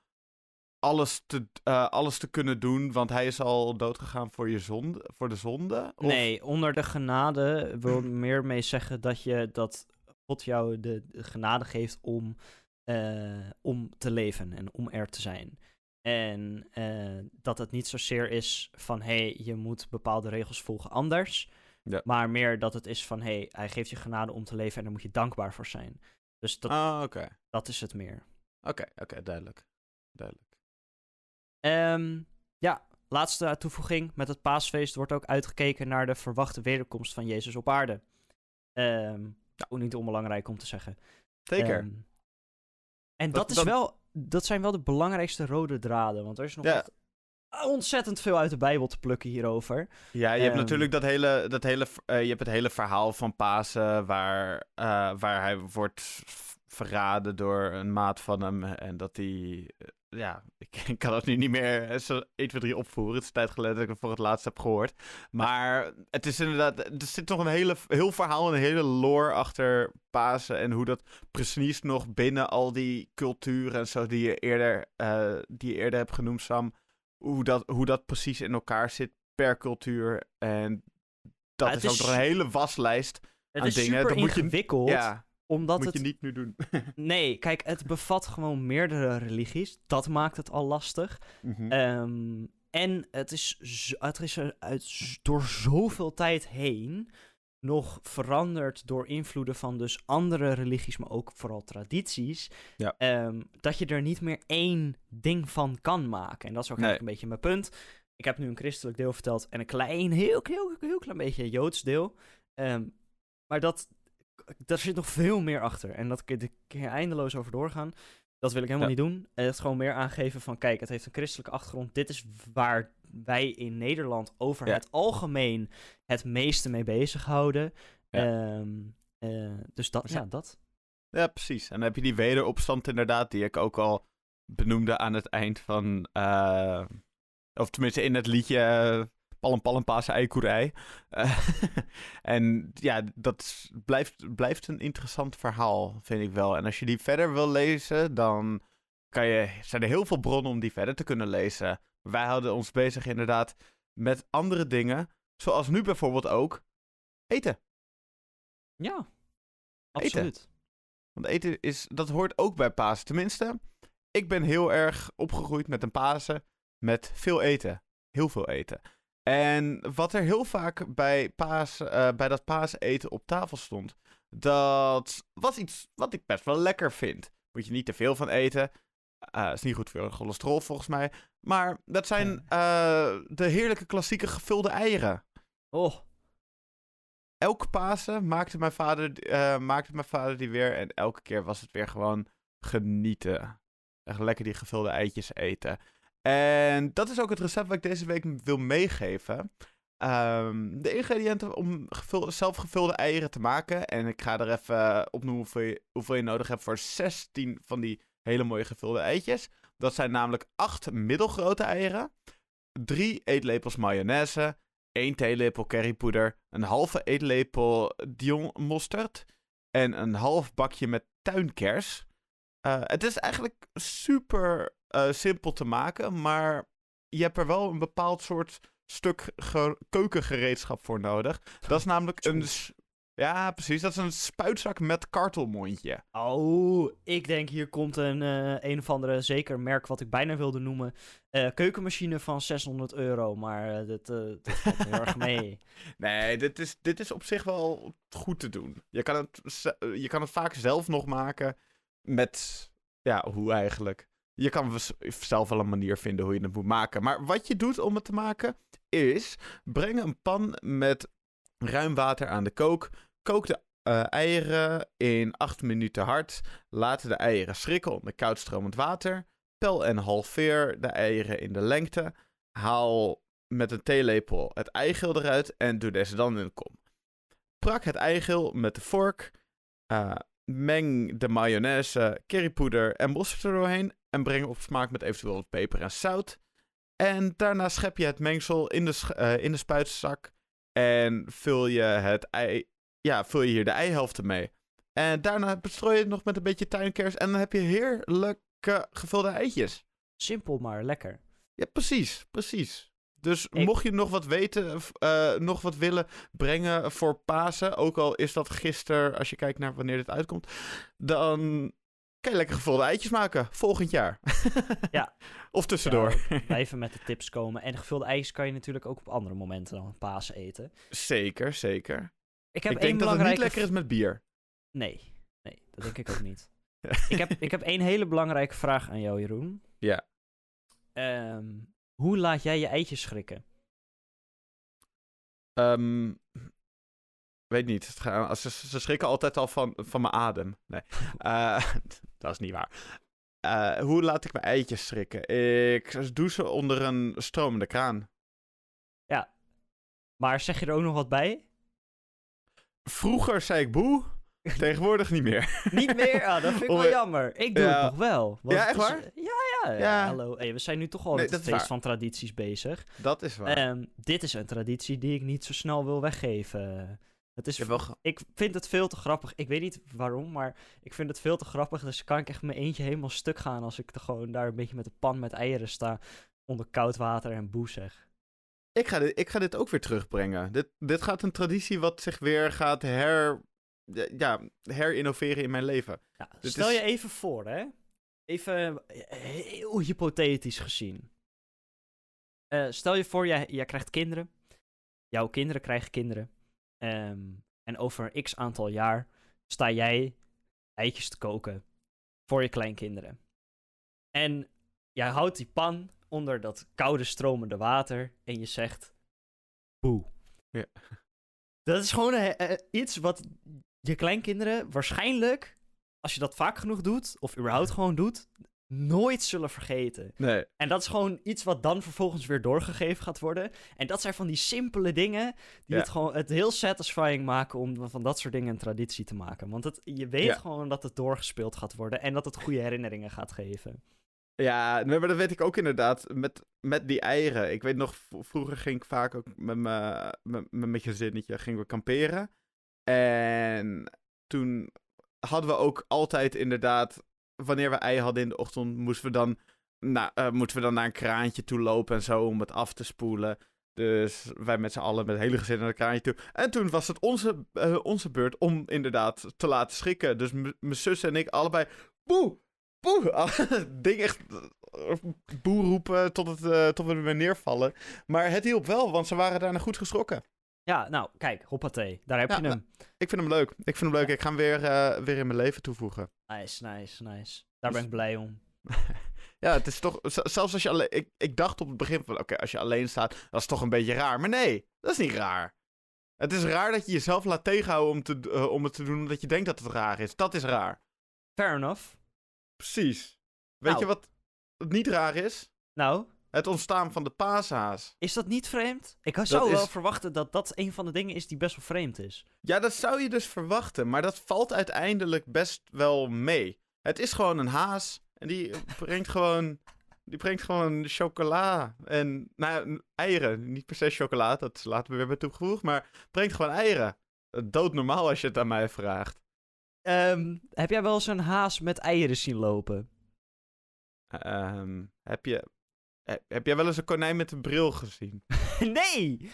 alles te, eh, alles te kunnen doen, want hij is al doodgegaan voor, je zonde, voor de zonde? Of- Nee, onder de genade wil meer mee zeggen dat je dat God jou de, de genade geeft om, eh, om te leven en om er te zijn. En eh, dat het niet zozeer is van hé, hey, je moet bepaalde regels volgen anders. Ja. Maar meer dat het is van hé, hey, hij geeft je genade om te leven en daar moet je dankbaar voor zijn. Dus dat, Ah, oké. dat is het meer. Oké, oké, duidelijk. Duidelijk. Ehm, ja, laatste toevoeging. Met het paasfeest wordt ook uitgekeken naar de verwachte wederkomst van Jezus op aarde. Ja, ook niet onbelangrijk om te zeggen. Zeker. Ehm, en Dat- dat, is dat- wel, dat zijn wel de belangrijkste rode draden. Want er is nog Ja. ontzettend veel uit de Bijbel te plukken hierover. Ja, je hebt natuurlijk dat hele, dat hele, eh, je hebt het hele verhaal van Pasen waar, eh, waar hij wordt verraden door een maat van hem en dat hij, ja, ik, kan het nu niet meer eh, zo 1, 2, 3 opvoeren. Het is tijd geleden dat ik het voor het laatst heb gehoord. Maar het is inderdaad, er zit nog een hele, heel verhaal en een hele lore achter Pasen en hoe dat precies nog binnen al die culturen en zo die je eerder, eh, die je eerder hebt genoemd, Sam, hoe dat, hoe dat precies in elkaar zit per cultuur. En dat is, ook is- nog een hele waslijst. Aan is dingen, super dat moet je- ingewikkeld, Ja, omdat moet het... je niet nu doen. Nee, kijk, het bevat gewoon meerdere religies. Dat maakt het al lastig. Mhm. Ehm, en het is, het is er uit, door zoveel tijd heen nog veranderd door invloeden van dus andere religies, maar ook vooral tradities. Ja. ehm, dat je er niet meer één ding van kan maken. En dat is ook Nee. eigenlijk een beetje mijn punt. Ik heb nu een christelijk deel verteld en een klein, heel, heel, heel klein beetje Joods deel. Ehm, maar dat, daar zit nog veel meer achter. En dat kun je eindeloos over doorgaan. Dat wil ik helemaal Ja. niet doen. Het is gewoon meer aangeven van, kijk, het heeft een christelijke achtergrond. Dit is waar wij in Nederland over Ja. het algemeen het meeste mee bezighouden. Ja. Ehm, eh, dus dat, Ja. dat. Ja, precies. En dan heb je die wederopstand inderdaad, die ik ook al benoemde aan het eind van... eh, of tenminste in het liedje uh, Palm Palm Paas Eikoerij. Eh, en ja, dat blijft, blijft een interessant verhaal, vind ik wel. En als je die verder wil lezen, dan kan je, zijn er heel veel bronnen om die verder te kunnen lezen. Wij houden ons bezig inderdaad met andere dingen, zoals nu bijvoorbeeld ook eten. Ja, absoluut. Want eten is, dat hoort ook bij Pasen. Tenminste, ik ben heel erg opgegroeid met een Pasen met veel eten. Heel veel eten. En wat er heel vaak bij, paas, eh, bij dat paaseten op tafel stond, dat was iets wat ik best wel lekker vind. Moet je niet te veel van eten. Eh is niet goed voor cholesterol volgens mij. Maar dat zijn eh, de heerlijke klassieke gevulde eieren. Oh, Elke Pasen maakte mijn, vader, maakte mijn vader die weer. En elke keer was het weer gewoon genieten. Echt lekker die gevulde eitjes eten. En dat is ook het recept wat ik deze week wil meegeven. Ehm, de ingrediënten om gevulde, zelfgevulde eieren te maken. En ik ga er even opnoemen hoeveel je, hoeveel je nodig hebt voor 16 van die hele mooie gevulde eitjes. Dat zijn namelijk 8 middelgrote eieren. 3 eetlepels mayonaise. 1 theelepel currypoeder. Een halve eetlepel Dijon mosterd. En een half bakje met tuinkers. Eh, het is eigenlijk super eh, simpel te maken, maar je hebt er wel een bepaald soort stuk ge- keukengereedschap voor nodig. Dat is namelijk een... Ja, precies. Dat is een spuitzak met kartelmondje. Oh, ik denk hier komt een, eh, een of andere, zeker merk wat ik bijna wilde noemen, keukenmachine van 600 euro. Maar dat, dat valt heel erg mee. Nee, dit is, dit is op zich wel goed te doen. Je kan, het, je kan het vaak zelf nog maken met... Ja, hoe eigenlijk? Je kan zelf wel een manier vinden hoe je het moet maken. Maar wat je doet om het te maken, is... Breng een pan met ruim water aan de kook. Kook de eh, eieren in 8 minuten hard. Laat de eieren schrikken onder koudstromend water. Pel en halveer de eieren in de lengte. Haal met een theelepel het eigeel eruit en doe deze dan in de kom. Prak het eigeel met de vork. eh, meng de mayonaise, currypoeder en mosterd er doorheen. En breng op smaak met eventueel wat peper en zout. En daarna schep je het mengsel in de, eh, in de spuitzak. En vul je, het ei, ja, vul je hier de eihelften mee. En daarna bestrooi je het nog met een beetje tuinkers. En dan heb je heerlijke gevulde eitjes. Simpel, maar lekker. Ja, precies, precies. Dus Ik- mocht je nog wat weten, eh, nog wat willen brengen voor Pasen, ook al is dat gisteren, als je kijkt naar wanneer dit uitkomt, dan kan je lekker gevulde eitjes maken volgend jaar. Ja. of tussendoor. Blijven met de tips komen. En gevulde ijs kan je natuurlijk ook op andere momenten dan Pasen eten. zeker, zeker. Ik heb ik één denk dat het belangrijke... niet lekker is met bier. Nee, nee, dat denk ik ook niet. ik, heb, ik heb één hele belangrijke vraag aan jou, Jeroen. Ja. Ehm, hoe laat jij je eitjes schrikken? Ehm, weet niet. Ze, ze schrikken altijd al van, van mijn adem. Nee, Eh, dat is niet waar. Eh, hoe laat ik mijn eitjes schrikken? Ik doe ze onder een stromende kraan. Maar zeg je er ook nog wat bij? Vroeger zei ik boe, tegenwoordig niet meer. Niet meer? Ah, dat vind ik wel jammer. Ik doe Ja. het nog wel. Want Ja, echt is- waar? Ja, ja, ja. Hallo. Hey, we zijn nu toch al Nee, met het feest van tradities bezig. Dat is waar. Ehm, dit is een traditie die ik niet zo snel wil weggeven. Het is wel ik vind het veel te grappig. Ik weet niet waarom, maar ik vind het veel te grappig. Dus kan ik echt mijn eentje helemaal stuk gaan als ik er gewoon daar een beetje met de pan met eieren sta. Onder koud water en boe zeg. ik, ga dit, ik ga dit ook weer terugbrengen. Dit, dit gaat een traditie wat zich weer gaat her, ja, herinnoveren in mijn leven. Ja, stel is- je even voor, hè. Even eh, heel hypothetisch gezien. Eh, stel je voor, jij, jij krijgt kinderen. Jouw kinderen krijgen kinderen. Ehm, en over x aantal jaar sta jij eitjes te koken voor je kleinkinderen. En jij houdt die pan onder dat koude stromende water en je zegt boe. Ja. Dat is gewoon eh, iets wat je kleinkinderen waarschijnlijk, als je dat vaak genoeg doet, of überhaupt gewoon doet, nooit zullen vergeten. Nee, En dat is gewoon iets wat dan vervolgens weer doorgegeven gaat worden. En dat zijn van die simpele dingen die Ja. het gewoon het heel satisfying maken om van dat soort dingen een traditie te maken. Want het, je weet Ja. gewoon dat het doorgespeeld gaat worden en dat het goede herinneringen gaat geven. Ja, maar dat weet ik ook inderdaad. Met, met die eieren. Ik weet nog, vroeger ging ik vaak ook met mijn met, met mijn gezinnetje gingen we kamperen. En toen hadden we ook altijd inderdaad, wanneer we ei hadden in de ochtend, moesten we dan, nou, moeten we dan naar een kraantje toe lopen en zo om het af te spoelen. Dus wij met z'n allen met hele gezin naar het kraantje toe. En toen was het onze, eh, onze beurt om inderdaad te laten schrikken. Dus mijn zus en ik allebei, boe, boe. Ding echt eh, boe roepen tot, het, tot we er weer neervallen. Maar het hielp wel, want ze waren daarna goed geschrokken. Ja, nou, kijk, hoppatee. Daar heb Ja, je hem. Ik vind hem leuk. Ik vind hem leuk. Ik ga hem weer, eh, weer in mijn leven toevoegen. Nice, nice, nice. Daar Dus- ben ik blij om. Ja, het is toch... Zelfs als je alleen... Ik, ik dacht op het begin van... Oké, als je alleen staat, dat is toch een beetje raar. Maar nee, dat is niet raar. Het is raar dat je jezelf laat tegenhouden om, te, eh, om het te doen omdat je denkt dat het raar is. Dat is raar. Fair enough. Precies. Weet Nou. je wat niet raar is? Nou, Het ontstaan van de paashaas. is dat niet vreemd? Ik zou wel verwachten dat dat een van de dingen is die best wel vreemd is. Ja, dat zou je dus verwachten. Maar dat valt uiteindelijk best wel mee. Het is gewoon een haas. En die brengt gewoon... Die brengt gewoon chocola en nou, eieren. Niet per se chocola, dat laten we weer bij toegevoegd. Maar brengt gewoon eieren. Doodnormaal als je het aan mij vraagt. Ehm, heb jij wel eens een haas met eieren zien lopen? Ehm, heb, je, heb, heb jij wel eens een konijn met een bril gezien? nee!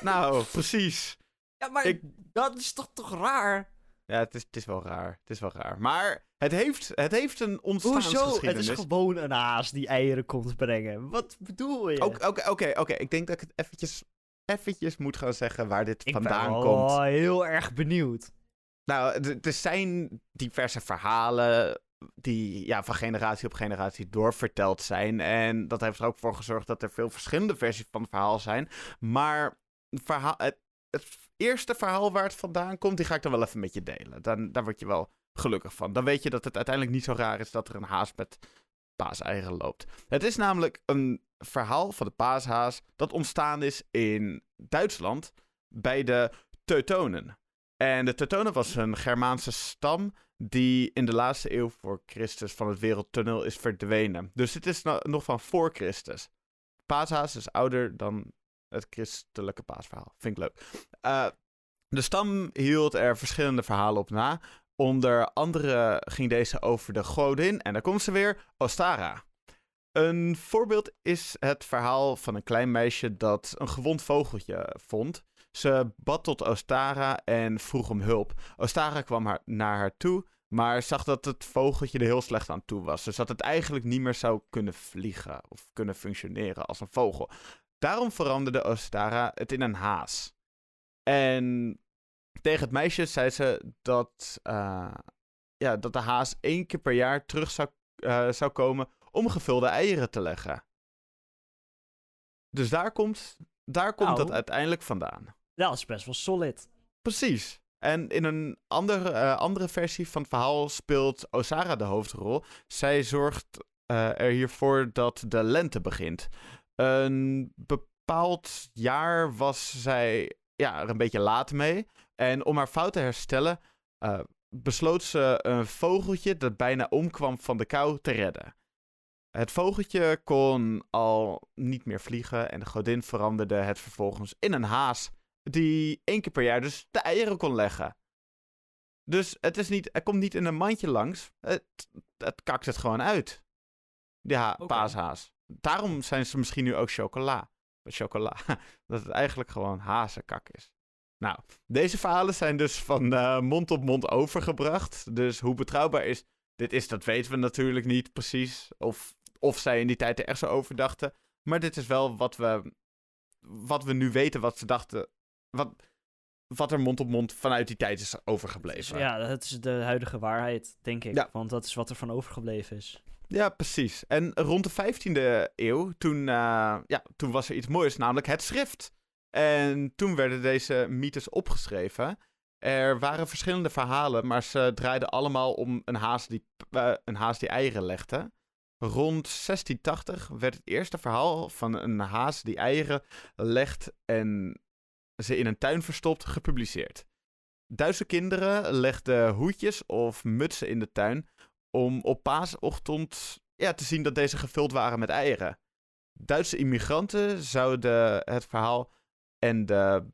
nou, precies. Ja, maar Ik- dat is toch toch raar? Ja, het is, het is wel raar. Het is wel raar. Maar het heeft, het heeft een Hoezo? ontstaansgeschiedenis. Het is gewoon een haas die eieren komt brengen. Wat bedoel je? Oké, oké, oké, oké. Ik denk dat ik het eventjes, eventjes moet gaan zeggen waar dit ik vandaan ben wel komt. heel erg benieuwd. Nou, er zijn diverse verhalen die ja, van generatie op generatie doorverteld zijn. En dat heeft er ook voor gezorgd dat er veel verschillende versies van het verhaal zijn. Maar het, eerste verhaal waar het vandaan komt, die ga ik dan wel even met je delen. Dan, daar word je wel gelukkig van. Dan weet je dat het uiteindelijk niet zo raar is dat er een haas met paaseieren loopt. Het is namelijk een verhaal van de paashaas dat ontstaan is in Duitsland bij de Teutonen. En de Teutonen was een Germaanse stam die in de laatste eeuw voor Christus van het wereldtoneel is verdwenen. Dus dit is no- nog van voor Christus. Paashaas is ouder dan het christelijke paasverhaal. Vind ik leuk. Eh, de stam hield er verschillende verhalen op na. Onder andere ging deze over de godin, en daar komt ze weer, Ostara. Een voorbeeld is het verhaal van een klein meisje dat een gewond vogeltje vond. Ze bad tot Ostara en vroeg om hulp. Ostara kwam haar, naar haar toe, maar zag dat het vogeltje er heel slecht aan toe was. Dus dat het eigenlijk niet meer zou kunnen vliegen of kunnen functioneren als een vogel. Daarom veranderde Ostara het in een haas. En tegen het meisje zei ze dat, eh, ja, dat de haas één keer per jaar terug zou, eh, zou komen om gevulde eieren te leggen. Dus daar komt, daar komt Nou. dat uiteindelijk vandaan. Dat is best wel solid. Precies. En in een andere, eh, andere versie van het verhaal speelt Osara de hoofdrol. Zij zorgt uh, er hiervoor dat de lente begint. Een bepaald jaar was zij ja, er een beetje laat mee. En om haar fout te herstellen, uh, besloot ze een vogeltje dat bijna omkwam van de kou te redden. Het vogeltje kon al niet meer vliegen en de godin veranderde het vervolgens in een haas die één keer per jaar dus de eieren kon leggen. Dus het, is niet, het komt niet in een mandje langs, het, het kakt het gewoon uit. Ja, okay. paashaas. Daarom zijn ze misschien nu ook chocola. Chocola. Dat het eigenlijk gewoon hazenkak is. Nou, deze verhalen zijn dus van uh, mond op mond overgebracht. Dus hoe betrouwbaar is dit is, dat weten we natuurlijk niet precies. Of, of zij in die tijd er echt zo over dachten. Maar dit is wel wat we, wat we nu weten, wat ze dachten. Wat, wat er mond op mond vanuit die tijd is overgebleven. Ja, dat is de huidige waarheid, denk ik. Ja. Want dat is wat er van overgebleven is. Ja, precies. En rond de 15e eeuw, toen, uh, ja, toen was er iets moois, namelijk het schrift. En toen werden deze mythes opgeschreven. Er waren verschillende verhalen, maar ze draaiden allemaal om een haas die, uh, een haas die eieren legde. Rond 1680 werd het eerste verhaal van een haas die eieren legt en ze in een tuin verstopt gepubliceerd. Duitse kinderen legden hoedjes of mutsen in de tuin om op paasochtend ja, te zien dat deze gevuld waren met eieren. Duitse immigranten zouden het verhaal en de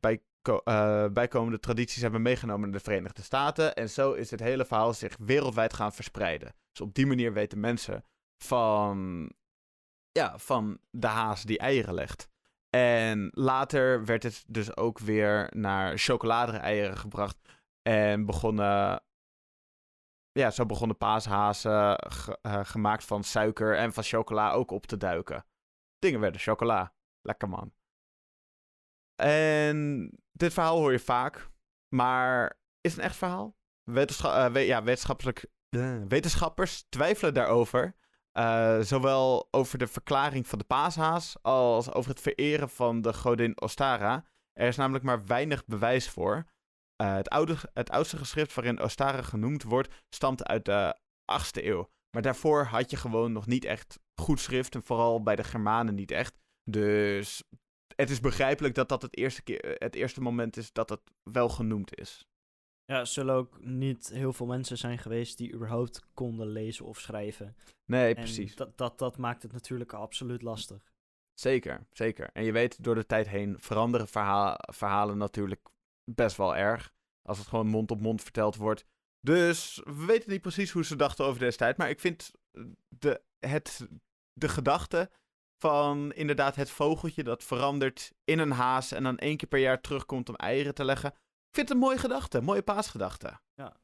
uh, bijkomende tradities hebben meegenomen naar de Verenigde Staten. En zo is het hele verhaal zich wereldwijd gaan verspreiden. Dus op die manier weten mensen van, ja, van de haas die eieren legt. En later werd het dus ook weer naar chocolade-eieren gebracht. En begonnen ja, zo begonnen paashazen uh, gemaakt van suiker en van chocola ook op te duiken. Dingen werden chocola. Lekker man. En dit verhaal hoor je vaak, maar is het een echt verhaal? We ja, wetenschappelijk, uh, wetenschappers twijfelen daarover. Zowel over de verklaring van de paashaas als over het vereren van de godin Ostara. Er is namelijk maar weinig bewijs voor. Uh, het, oude, het oudste geschrift waarin Ostara genoemd wordt, stamt uit de 8e eeuw. Maar daarvoor had je gewoon nog niet echt goed schrift. En vooral bij de Germanen niet echt. Dus het is begrijpelijk dat dat het eerste, keer, eh, het eerste moment is dat het wel genoemd is. Ja, er zullen ook niet heel veel mensen zijn geweest die überhaupt konden lezen of schrijven. Nee, precies. Dat, dat, dat maakt het natuurlijk absoluut lastig. Zeker, zeker. En je weet, door de tijd heen veranderen verhalen natuurlijk best wel erg. Als het gewoon mond op mond verteld wordt. Dus we weten niet precies hoe ze dachten over destijds. Maar ik vind de, het, de gedachte van inderdaad het vogeltje dat verandert in een haas. En dan één keer per jaar terugkomt om eieren te leggen. Vind het een mooie gedachte. Mooie paasgedachte. Ja.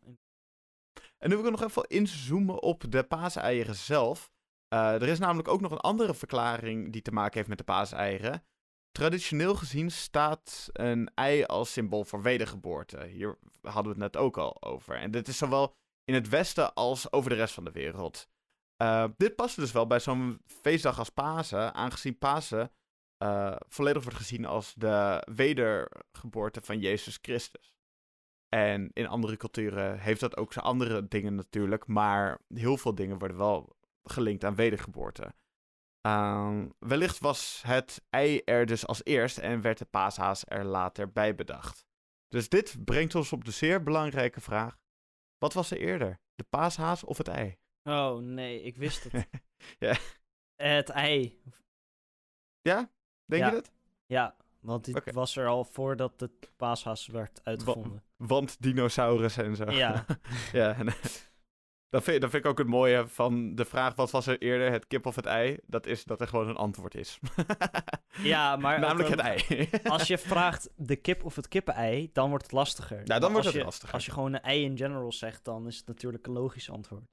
En nu wil ik nog even inzoomen op de paaseieren zelf. Uh, er is namelijk ook nog een andere verklaring die te maken heeft met de paaseieren. Traditioneel gezien staat een ei als symbool voor wedergeboorte. Hier hadden we het net ook al over. En dit is zowel in het Westen als over de rest van de wereld. Uh, dit past dus wel bij zo'n feestdag als Pasen, aangezien Pasen uh, volledig wordt gezien als de wedergeboorte van Jezus Christus. En in andere culturen heeft dat ook zijn andere dingen natuurlijk, maar heel veel dingen worden wel gelinkt aan wedergeboorte. Uh, wellicht was het ei er dus als eerst en werd de paashaas er later bij bedacht. Dus dit brengt ons op de zeer belangrijke vraag: wat was er eerder, de paashaas of het ei? Oh nee, ik wist het. ja. Het ei. Ja? Denk ja. je dat? Ja, want dit okay. was er al voordat de paashaas werd uitgevonden. Wa want dinosaurus en zo. Ja. ja. Dat vind, dat vind ik ook het mooie van de vraag: wat was er eerder, het kip of het ei? Dat is dat er gewoon een antwoord is. ja, maar. Namelijk het ei. als je vraagt de kip of het kippen-ei, dan wordt het lastiger. Ja, dan wordt het je, lastiger. Als je gewoon een ei in general zegt, dan is het natuurlijk een logisch antwoord.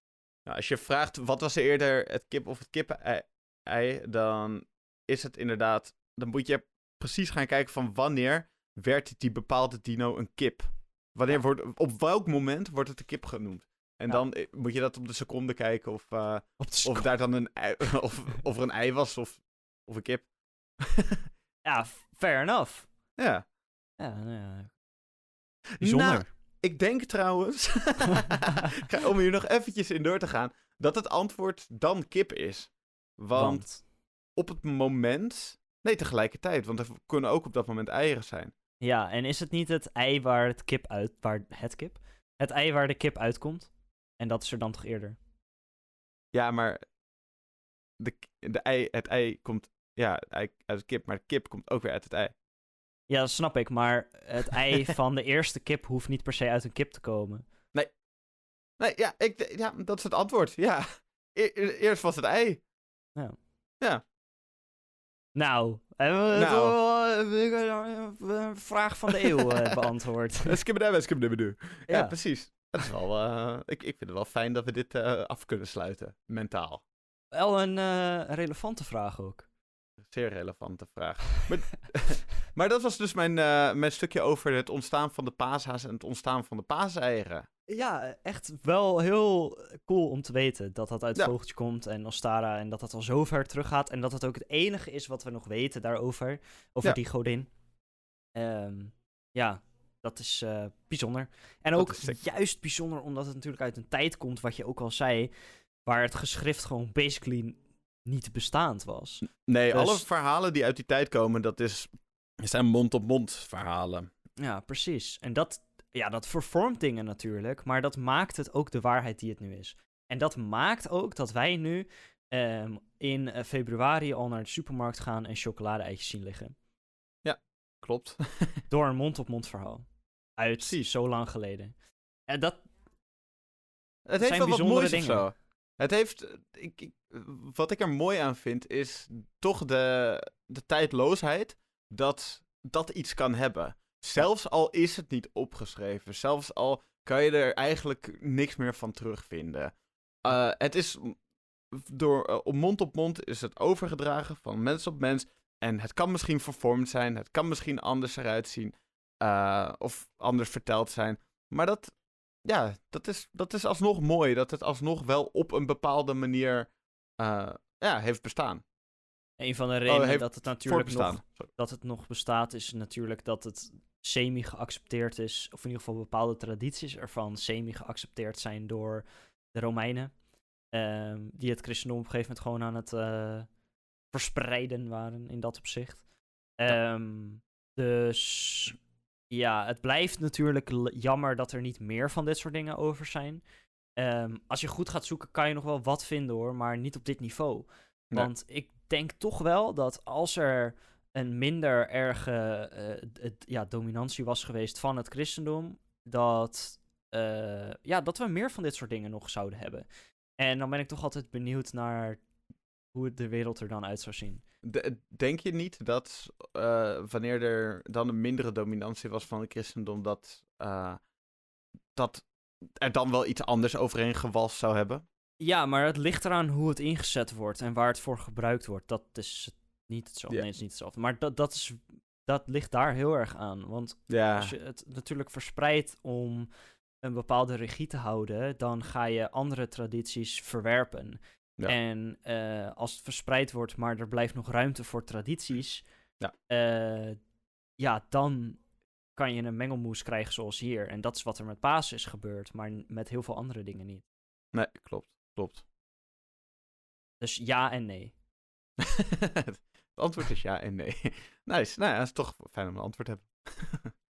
Nou, als je vraagt wat was er eerder, het kip of het kippen-ei, dan is het inderdaad. Dan moet je precies gaan kijken van wanneer werd die bepaalde dino een kip. Wanneer ja. wordt, op welk moment wordt het een kip genoemd? En ja. dan moet je dat op de seconde kijken of, uh, seconde. of daar dan een ei, of, of er een ei was of, of een kip. ja, fair enough. Ja. Ja, nou ja. Bijzonder. Nou, ik denk trouwens, om hier nog eventjes in door te gaan, dat het antwoord dan kip is. Want, op het moment... Nee, tegelijkertijd, want er kunnen ook op dat moment eieren zijn. Ja, en is het niet het ei waar het kip uit... Waar het kip? Het ei waar de kip uitkomt? En dat is er dan toch eerder? Ja, maar de, de ei, het ei komt ja, uit de kip, maar de kip komt ook weer uit het ei. Ja, dat snap ik, maar het ei van de eerste kip hoeft niet per se uit een kip te komen. Nee. Nee, ja, ik, ja dat is het antwoord. Ja. E-, e eerst was het ei. Ja. Ja. Nou, hebben we nou. een vraag van de eeuw uh, beantwoord. Skibbedabbes, skibbedabbes. Ja, ja, precies. Dat is wel, uh, ik, ik vind het wel fijn dat we dit uh, af kunnen sluiten, mentaal. Wel een relevante vraag ook. Zeer relevante vraag. maar, maar, dat was dus mijn, mijn stukje over het ontstaan van de paashaas en het ontstaan van de paaseieren. Ja, echt wel heel cool om te weten dat dat uit ja. Vogeltje komt en Ostara en dat dat al zo ver terug gaat. En dat het ook het enige is wat we nog weten daarover, over die godin. Um, ja, dat is uh, bijzonder. En ook juist bijzonder omdat het natuurlijk uit een tijd komt, wat je ook al zei, waar het geschrift gewoon basically niet bestaand was. Nee, alle dus- verhalen die uit die tijd komen, dat is, zijn mond-op-mond verhalen. Ja, precies. En dat, ja, dat vervormt dingen natuurlijk, maar dat maakt het ook de waarheid die het nu is. En dat maakt ook dat wij nu um, in eh, februari al naar de supermarkt gaan en chocolade-eitjes zien liggen. Ja, klopt. Door een mond-op-mond verhaal. Uit Precies. zo lang geleden. En dat. Het heeft wel wat moois dingen. zo. Het heeft. Ik, ik, wat ik er mooi aan vind, is toch de, de tijdloosheid dat dat iets kan hebben. Zelfs al is het niet opgeschreven, zelfs al kan je er eigenlijk niks meer van terugvinden. Uh, het is door uh, op mond op mond is het overgedragen van mens op mens. En het kan misschien vervormd zijn, het kan misschien anders eruit zien. Uh, of anders verteld zijn. Maar dat, ja, dat is, dat is alsnog mooi. Dat het alsnog wel op een bepaalde manier ja, heeft bestaan. Een van de oh, redenen dat het natuurlijk nog, dat het nog bestaat, is natuurlijk dat het semi geaccepteerd is, of in ieder geval bepaalde tradities ervan semi geaccepteerd zijn door de Romeinen. Um, die het christendom op een gegeven moment gewoon aan het uh, verspreiden waren in dat opzicht. Um, dus ja, het blijft natuurlijk jammer dat er niet meer van dit soort dingen over zijn. Um, als je goed gaat zoeken, kan je nog wel wat vinden hoor, maar niet op dit niveau. Want ik denk toch wel dat als er een minder erge uh, ja, dominantie was geweest van het christendom, dat, uh, ja, dat we meer van dit soort dingen nog zouden hebben. En dan ben ik toch altijd benieuwd naar hoe de wereld er dan uit zou zien. denk je niet dat uh, wanneer er dan een mindere dominantie was van het christendom, dat, dat er dan wel iets anders overheen gewalst zou hebben? Ja, maar het ligt eraan hoe het ingezet wordt en waar het voor gebruikt wordt. Dat is niet hetzelfde. Nee, het is niet hetzelfde. Maar dat, dat, is, dat ligt daar heel erg aan. Want ja. als je het natuurlijk verspreidt om een bepaalde regie te houden, dan ga je andere tradities verwerpen. En uh, als het verspreid wordt, maar er blijft nog ruimte voor tradities, ja, uh, ja dan kan je een mengelmoes krijgen zoals hier. En dat is wat er met Paas is gebeurd, maar met heel veel andere dingen niet. Nee, klopt, klopt. Dus ja en nee. het antwoord is ja en nee. nice. Nou ja, het is toch fijn om een antwoord te hebben.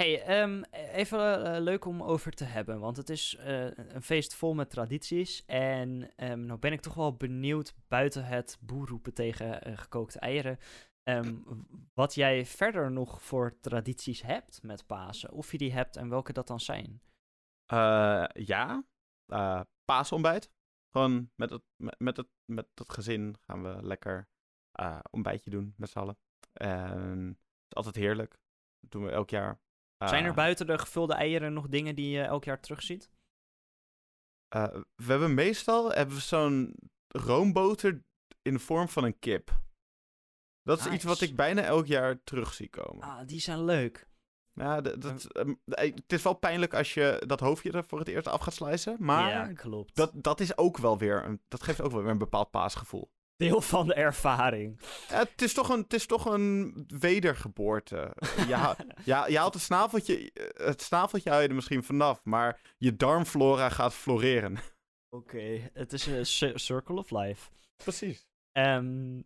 Hey, um, even uh, leuk om over te hebben, want het is uh, een feest vol met tradities. En um, nou ben ik toch wel benieuwd, buiten het boerroepen tegen uh, gekookte eieren, um, wat jij verder nog voor tradities hebt met Pasen. Of je die hebt en welke dat dan zijn. ja, paasontbijt. Gewoon met het, met, het, met het gezin gaan we lekker ontbijtje doen met z'n allen. het is altijd heerlijk. Dat doen we elk jaar. Zijn er ah. buiten de gevulde eieren nog dingen die je elk jaar terugziet? Uh, we hebben meestal hebben we zo'n roomboter in de vorm van een kip. Dat is iets wat ik bijna elk jaar terug zie komen. Ah, die zijn leuk. Ja, dat, ehm, eh, het is wel pijnlijk als je dat hoofdje er voor het eerst af gaat slijzen. Maar ja, klopt. Dat, dat is ook wel weer, een, dat geeft ook wel weer een bepaald paasgevoel. Deel van de ervaring. Ja, het, is toch een, het is toch een wedergeboorte. Je, ha- ja, je haalt het snaveltje, het snaveltje haal je er misschien vanaf, maar je darmflora gaat floreren. Oké, het is een ci- circle of life. Precies. Ehm,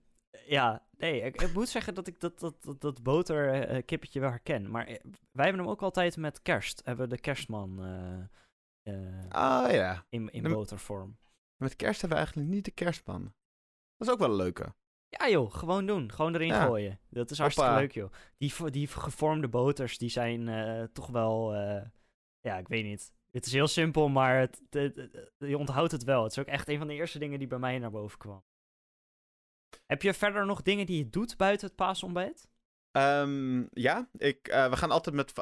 ja, nee, ik, ik moet zeggen dat ik dat, dat, dat, dat boterkippetje wel herken. Maar eh, wij hebben hem ook altijd met kerst. Hebben we de kerstman eh, eh, Ah ja. in, in botervorm. Met kerst hebben we eigenlijk niet de kerstman. Dat is ook wel een leuke. Ja joh, gewoon doen. Gewoon erin Ja. gooien. Dat is hartstikke Hoppa. leuk joh. Die, die gevormde boters, die zijn eh, toch wel... eh, ja, ik weet niet. Het is heel simpel, maar het, het- het- je onthoudt het wel. Het is ook echt een van de eerste dingen die bij mij naar boven kwam. Heb je verder nog dingen die je doet buiten het paasontbijt? Ehm, ja, ik, eh, we gaan altijd met,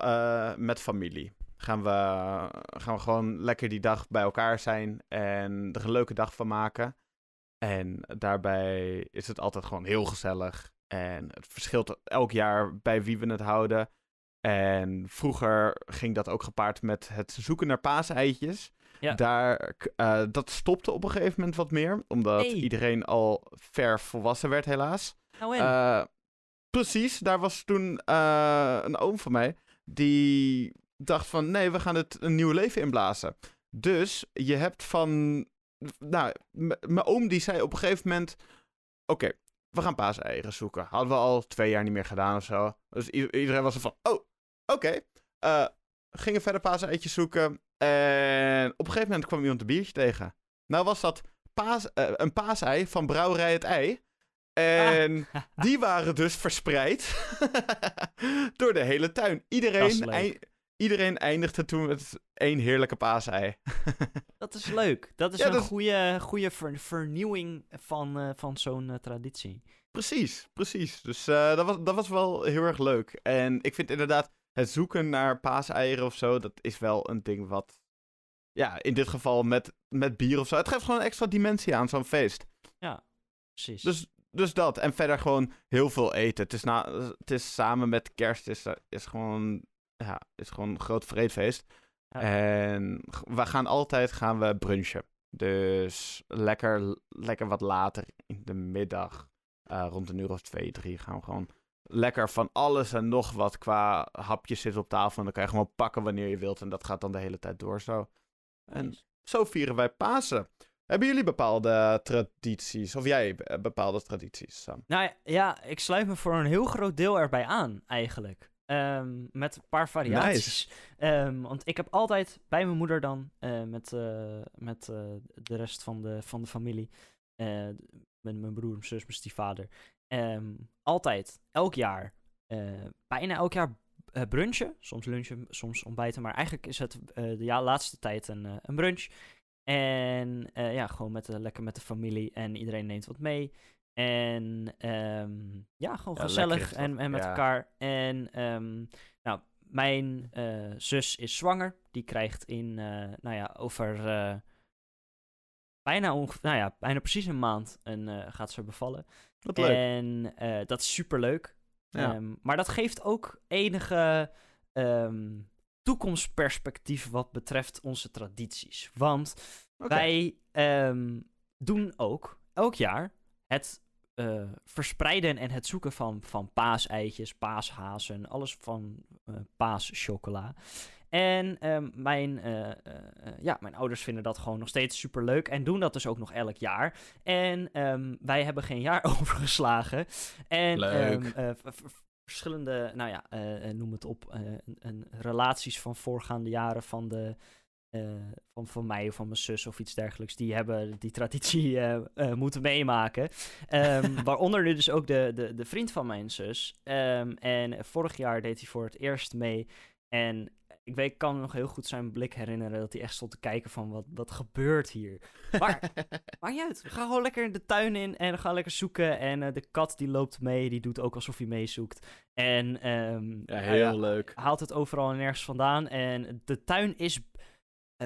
met familie. Gaan we, gaan we gewoon lekker die dag bij elkaar zijn en er een leuke dag van maken. En daarbij is het altijd gewoon heel gezellig. En het verschilt elk jaar bij wie we het houden. En vroeger ging dat ook gepaard met het zoeken naar paaseitjes. Ja. Daar, eh, dat stopte op een gegeven moment wat meer, omdat Hey. iedereen al ver volwassen werd helaas. Nou? Eh, precies, daar was toen eh, een oom van mij die dacht van nee, we gaan het een nieuw leven inblazen. Dus je hebt van, nou, mijn oom die zei op een gegeven moment, oké, we gaan paaseieren zoeken. Hadden we al twee jaar niet meer gedaan of zo. Dus iedereen was er van, oh, oké. Eh, gingen verder paaseitjes zoeken en op een gegeven moment kwam iemand een biertje tegen. Nou was dat paas, eh, een paasei van Brouwerij het Ei. En die waren dus verspreid door de hele tuin. Iedereen. Iedereen eindigde toen met één heerlijke paasei. Dat is leuk. Dat is Ja, een dat goede, goede ver- vernieuwing van, eh, van zo'n eh, traditie. precies, precies. Dus eh, dat, was, dat was wel heel erg leuk. En ik vind inderdaad het zoeken naar paaseieren of zo, dat is wel een ding wat... Ja, in dit geval met, met bier of zo. Het geeft gewoon een extra dimensie aan zo'n feest. Precies. Dus, dus dat. En verder gewoon heel veel eten. Het is, na, het is samen met kerst is, is gewoon, ja, is gewoon een groot vreedfeest. Ja. En we gaan altijd gaan we brunchen. Dus lekker, lekker wat later in de middag. eh, rond een uur of twee, drie gaan we gewoon lekker van alles en nog wat qua hapjes zitten op tafel. En dan kan je gewoon pakken wanneer je wilt. En dat gaat dan de hele tijd door zo. en-. Zo vieren wij Pasen. Hebben jullie bepaalde tradities? Of jij eh, bepaalde tradities, Sam? Nou ja, ik sluit me voor een heel groot deel erbij aan, eigenlijk. Ehm, met een paar variaties. Ehm, want ik heb altijd bij mijn moeder dan, eh, met, eh, met eh, de rest van de, van de familie, met mijn broer, mijn zus, mijn stiefvader, ehm, altijd, elk jaar, bijna elk jaar brunchen. Soms lunchen, soms ontbijten, maar eigenlijk is het de ja, laatste tijd een, een brunch. En ja, gewoon met lekker met de familie en iedereen neemt wat mee. En ehm, ja, gewoon Ja, gezellig en, en met ja. elkaar. En ehm, nou, mijn eh, zus is zwanger. Die krijgt in, eh, nou ja, over eh, bijna, onge- nou ja, bijna precies een maand een, gaat ze bevallen. Wat leuk. En dat is super leuk. Ja. maar dat geeft ook enige ehm, toekomstperspectief wat betreft onze tradities. Want wij ehm, doen ook elk jaar het eh, verspreiden en het zoeken van, van paaseitjes, paashazen, alles van eh paaschocola. En ehm, mijn, eh, ja, mijn ouders vinden dat gewoon nog steeds super leuk en doen dat dus ook nog elk jaar. En ehm, wij hebben geen jaar overgeslagen. En Leuk. ehm, eh, verschillende, nou ja, noem het op, relaties van voorgaande jaren van de van, van mij of van mijn zus of iets dergelijks, die hebben die traditie eh, eh, moeten meemaken. Ehm, waaronder nu dus ook de, de, de vriend van mijn zus. Ehm, en vorig jaar deed hij voor het eerst mee. En ik weet, ik kan me nog heel goed zijn blik herinneren dat hij echt stond te kijken van wat, wat gebeurt hier. Maar maakt niet uit. We gaan gewoon lekker de tuin in en gaan lekker zoeken. En eh, de kat die loopt mee, die doet ook alsof hij meezoekt. En ehm, ja, nou heel ja, leuk. haalt het overal en nergens vandaan. En de tuin is eh,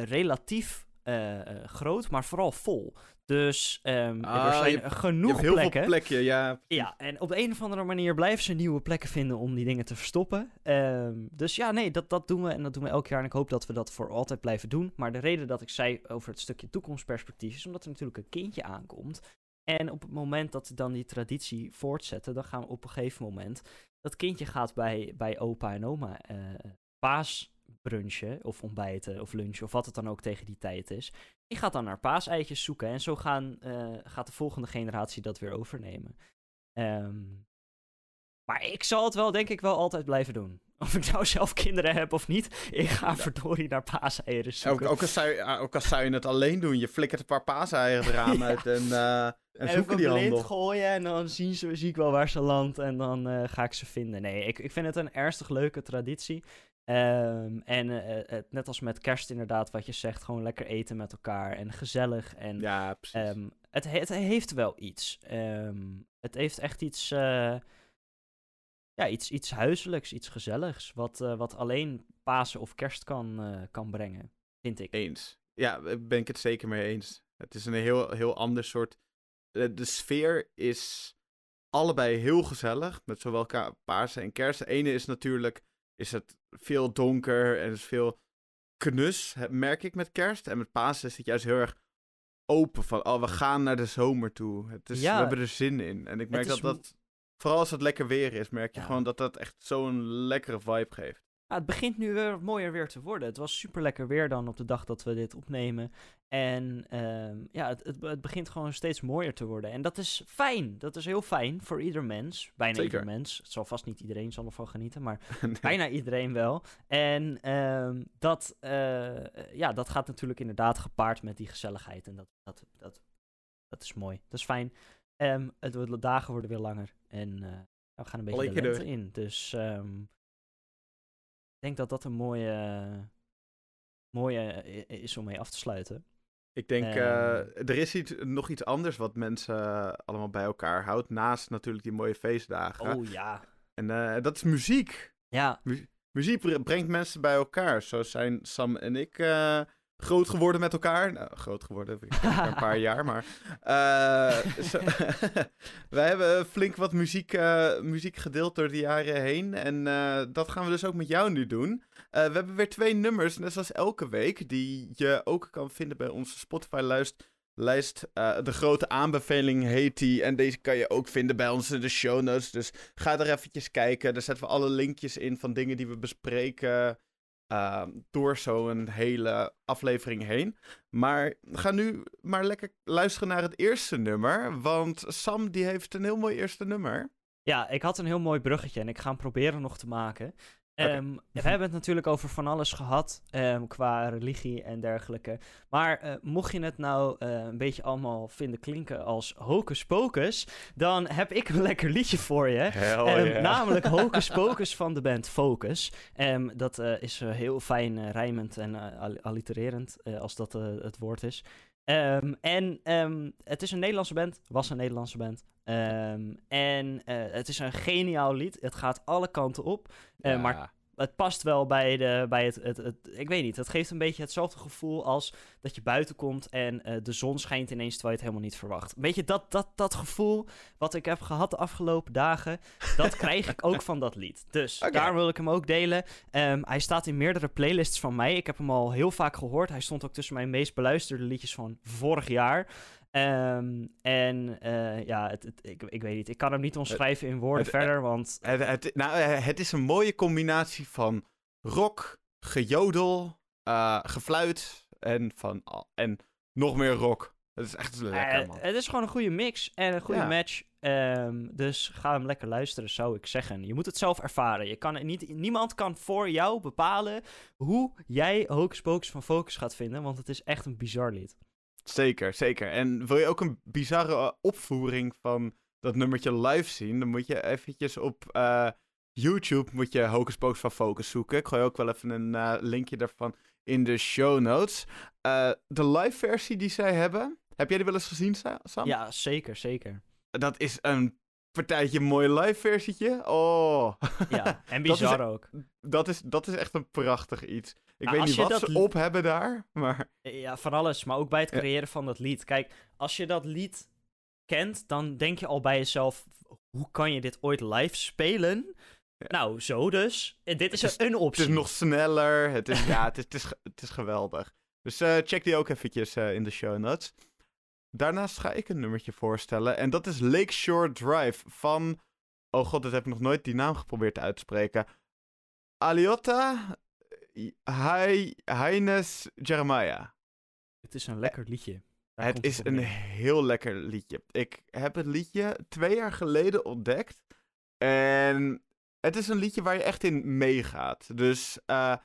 relatief eh, eh, groot, maar vooral vol. Dus ehm, Ah, er je zijn Je genoeg hebt heel plekken. veel plekken, ja. Ja, en op de een of andere manier blijven ze nieuwe plekken vinden om die dingen te verstoppen. Ehm, dus ja, nee, dat, dat doen we en dat doen we elk jaar. En ik hoop dat we dat voor altijd blijven doen. Maar de reden dat ik zei over het stukje toekomstperspectief is omdat er natuurlijk een kindje aankomt. En op het moment dat we dan die traditie voortzetten, dan gaan we op een gegeven moment. Dat kindje gaat bij, bij opa en oma eh paasbrunchen of ontbijten of lunchen of wat het dan ook tegen die tijd is. Die gaat dan naar paaseitjes zoeken en zo gaan, eh, gaat de volgende generatie dat weer overnemen. Ehm, maar ik zal het wel, denk ik, wel altijd blijven doen. Of ik nou zelf kinderen heb of niet, ik ga verdorie naar paaseieren zoeken. ook, als zou je, ook als zou je het alleen doen. Je flikkert een paar paaseieren het raam Ja. uit en, eh en zoeken die handel. gooien en dan zien ze, zie ik wel waar ze landt en dan eh, ga ik ze vinden. Nee, ik, ik vind het een ernstig leuke traditie. Ehm, en eh, net als met kerst inderdaad, wat je zegt, gewoon lekker eten met elkaar en gezellig. En Ja, precies. Ehm, het, he- het heeft wel iets. Ehm, het heeft echt iets, ja, iets, iets huiselijks, iets gezelligs. Wat, eh, wat alleen Pasen of Kerst kan, eh, kan brengen, vind ik. Eens. Ja, daar ben ik het zeker mee eens. Het is een heel, heel ander soort. eh, De sfeer is allebei heel gezellig. Met zowel Pasen en Kerst. De ene is natuurlijk is het veel donker en is veel knus, merk ik met Kerst. En met Pasen is het juist heel erg open. Van, oh, we gaan naar de zomer toe. Het is, Ja. we hebben er zin in. En ik merk dat dat, vooral als het lekker weer is, merk je Ja. gewoon dat dat echt zo'n lekkere vibe geeft. Ja, het begint nu weer mooier weer te worden. Het was super lekker weer dan op de dag dat we dit opnemen. En ehm, ja, het, het, het begint gewoon steeds mooier te worden. En dat is fijn. Dat is heel fijn voor ieder mens. Bijna Zeker. ieder mens. Het zal vast niet iedereen zal ervan genieten, maar Nee. bijna iedereen wel. En ehm, dat, eh, ja, dat gaat natuurlijk inderdaad gepaard met die gezelligheid. En dat, dat, dat, dat is mooi. Dat is fijn. Ehm, het, wordt- de dagen worden weer langer. En eh, we gaan een beetje Lekker de lente door. in. Dus ehm, ik denk dat dat een mooie, mooie eh, is om mee af te sluiten. Ik denk, Ehm. eh, er is iets, nog iets anders wat mensen allemaal bij elkaar houdt. Naast natuurlijk die mooie feestdagen. Oh ja. En dat is muziek. Ja, Muziek bre- brengt mensen bij elkaar. Zo zijn Sam en ik groot geworden met elkaar. Nou, groot geworden, ik een paar jaar, maar... eh, wij hebben flink wat muziek, eh, muziek gedeeld door de jaren heen. En eh, dat gaan we dus ook met jou nu doen. We hebben weer twee nummers, net zoals elke week, die je ook kan vinden bij onze Spotify-lijst. Lijst, de grote aanbeveling heet die. En deze kan je ook vinden bij ons in de show notes. Dus ga er eventjes kijken. Daar zetten we alle linkjes in van dingen die we bespreken. Eh, door zo'n hele aflevering heen. Maar ga nu maar lekker luisteren naar het eerste nummer. Want Sam die heeft een heel mooi eerste nummer. Ja, ik had een heel mooi bruggetje en ik ga hem proberen nog te maken. Ehm, we hebben het natuurlijk over van alles gehad ehm, qua religie en dergelijke. Maar eh, mocht je het nou eh, een beetje allemaal vinden klinken als hocus pocus, dan heb ik een lekker liedje voor je. Ehm, Namelijk Hocus Pocus van de band Focus. Dat eh, is heel fijn rijmend en al- allitererend, als dat het woord is. Ehm, en ehm, het is een Nederlandse band, was een Nederlandse band. Ehm, en eh, het is een geniaal lied. Het gaat alle kanten op. Eh, Maar het past wel bij, de, bij het, het, het. Ik weet niet. Het geeft een beetje hetzelfde gevoel als dat je buiten komt en eh, de zon schijnt ineens terwijl je het helemaal niet verwacht. Een beetje dat, dat, dat gevoel wat ik heb gehad de afgelopen dagen. Dat krijg ik ook van dat lied. Dus daar wil ik hem ook delen. Ehm, hij staat in meerdere playlists van mij. Ik heb hem al heel vaak gehoord. Hij stond ook tussen mijn meest beluisterde liedjes van vorig jaar. Ehm, en eh, ja, het, het- ik, ik weet niet. Ik kan hem niet omschrijven in woorden het- verder, want Het, nou, eh, het is een mooie combinatie van rock, gejodel, eh, gefluit en, van, en nog meer rock. Het is echt lekker, man. het is gewoon een goede mix en een goede Ja. match. Ehm, dus ga hem lekker luisteren, zou ik zeggen. Je moet het zelf ervaren. Je kan niet, niemand kan voor jou bepalen hoe jij Hocus Pocus van Focus gaat vinden, want het is echt een bizar lied. Zeker, zeker. En wil je ook een bizarre eh, opvoering van dat nummertje live zien, dan moet je eventjes op eh, YouTube moet je Hocus Pocus van Focus zoeken. Ik gooi ook wel even een eh, linkje daarvan in de show notes. De live versie die zij hebben, heb jij die wel eens gezien, Sa- Sam? Ja, zeker, zeker. Dat is een partijtje mooi live versietje. Oh, Ja, en Dat is- bizar ook. dat is, dat is echt een prachtig iets. Ik weet niet wat dat ze op hebben daar, maar... Ja, van alles, maar ook bij het Ja. creëren van dat lied. Kijk, als je dat lied kent, dan denk je al bij jezelf: hoe kan je dit ooit live spelen? Ja. Nou, zo dus. En dit is, een optie. Het is nog sneller. Het is, ja, het is, het is, ge- het is geweldig. Dus eh, check die ook eventjes eh, in de show notes. daarnaast ga ik een nummertje voorstellen. En dat is Lakeshore Drive van... Oh god, dat heb ik nog nooit die naam geprobeerd te spreken. Aliota Heines Jeremiah. Het is een lekker liedje. Daar het is een heel lekker liedje. Ik heb het liedje twee jaar geleden ontdekt. En het is een liedje waar je echt in meegaat. Dus eh,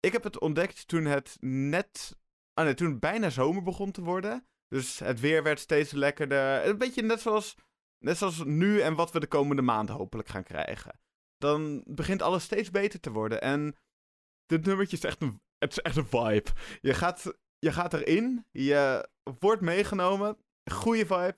ik heb het ontdekt toen het net... Ah nee, toen het bijna zomer begon te worden. Dus het weer werd steeds lekkerder. Een beetje net zoals, net zoals nu en wat we de komende maanden hopelijk gaan krijgen. Dan begint alles steeds beter te worden. En dit nummertje is echt een, het is echt een vibe. Je gaat, je gaat erin, je wordt meegenomen. Goede vibe.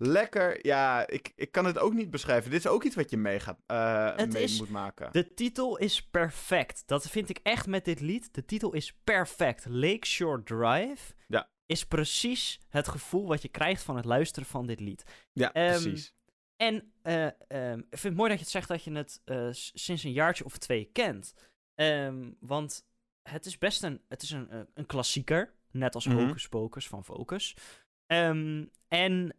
Lekker. Ja, ik, ik kan het ook niet beschrijven. Dit is ook iets wat je mee, gaat, eh, Het mee is moet maken. De titel is perfect. Dat vind ik echt met dit lied. De titel is perfect. Lakeshore Drive Ja. is precies het gevoel wat je krijgt van het luisteren van dit lied. Ja, Ehm, precies. En eh, ehm, ik vind het mooi dat je het zegt dat je het eh, sinds een jaartje of twee kent. Ehm, want het is best een, het is een, eh, een klassieker. Net als. Hocus Pocus van Focus. Ehm, en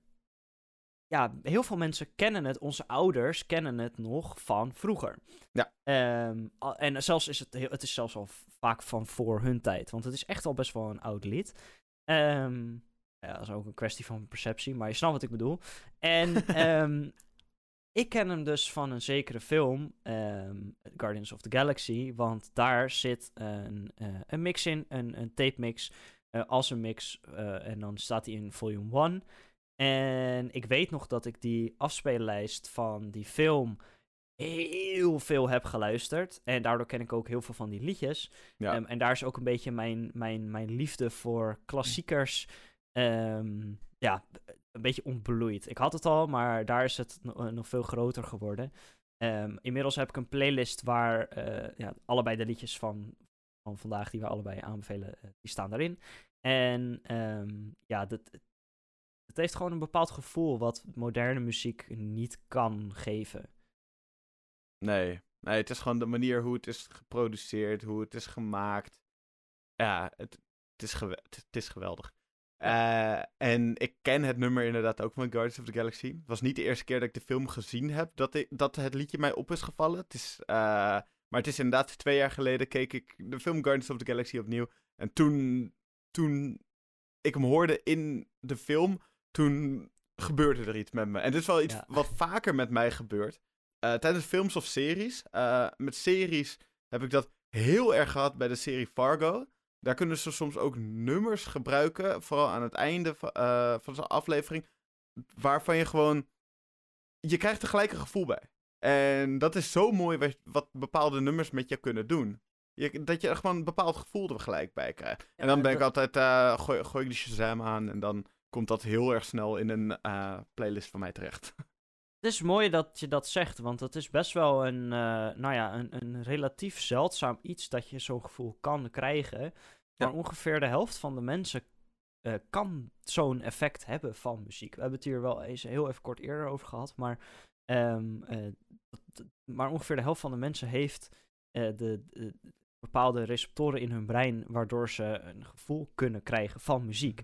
ja, heel veel mensen kennen het. Onze ouders kennen het nog van vroeger. Ja. Ehm, en zelfs is het, heel- het is zelfs al vaak van voor hun tijd. Want het is echt al best wel een oud lied. Ja, dat is ook een kwestie van perceptie, maar je snapt wat ik bedoel. En ik ken hem dus van een zekere film, Guardians of the Galaxy, want daar zit een, eh, een mix in, een, een tape mix, eh, als een mix, eh, en dan staat hij in volume 1. En ik weet nog dat ik die afspeellijst van die film heel veel heb geluisterd. En daardoor ken ik ook heel veel van die liedjes. Ja. Ehm, en daar is ook een beetje mijn, mijn, mijn liefde voor klassiekers. ehm, ja, een beetje ontbloeid. Ik had het al, maar daar is het no- nog veel groter geworden. Ehm, inmiddels heb ik een playlist waar eh, ja, allebei de liedjes van, van vandaag die we allebei aanbevelen, eh, die staan daarin. En ehm, ja, dat, het heeft gewoon een bepaald gevoel wat moderne muziek niet kan geven. Nee. nee, het is gewoon de manier hoe het is geproduceerd, hoe het is gemaakt. Ja, het, het, is, het is geweldig. Eh, en ik ken het nummer inderdaad ook van Guardians of the Galaxy. Het was niet de eerste keer dat ik de film gezien heb dat, ik, dat het liedje mij op is gevallen. Het is, eh, maar het is inderdaad twee jaar geleden keek ik de film Guardians of the Galaxy opnieuw. En toen, toen ik hem hoorde in de film, toen gebeurde er iets met me. En dit is wel iets Ja. wat vaker met mij gebeurt. Eh, tijdens films of series. Met series heb ik dat heel erg gehad bij de serie Fargo. Daar kunnen ze soms ook nummers gebruiken, vooral aan het einde va- eh, van zo'n aflevering, waarvan je gewoon... Je krijgt er gelijk een gevoel bij. En dat is zo mooi wat, wat bepaalde nummers met je kunnen doen. Je, dat je er gewoon een bepaald gevoel er gelijk bij krijgt. En dan ben ik altijd, eh, gooi, gooi ik de Shazam aan en dan komt dat heel erg snel in een eh, playlist van mij terecht. Het is mooi dat je dat zegt, want het is best wel een, eh, nou ja, een, een relatief zeldzaam iets dat je zo'n gevoel kan krijgen. Maar ongeveer de helft van de mensen eh, kan zo'n effect hebben van muziek. We hebben het hier wel eens heel even kort eerder over gehad, maar, ehm, eh, maar ongeveer de helft van de mensen heeft de, de bepaalde receptoren in hun brein waardoor ze een gevoel kunnen krijgen van muziek.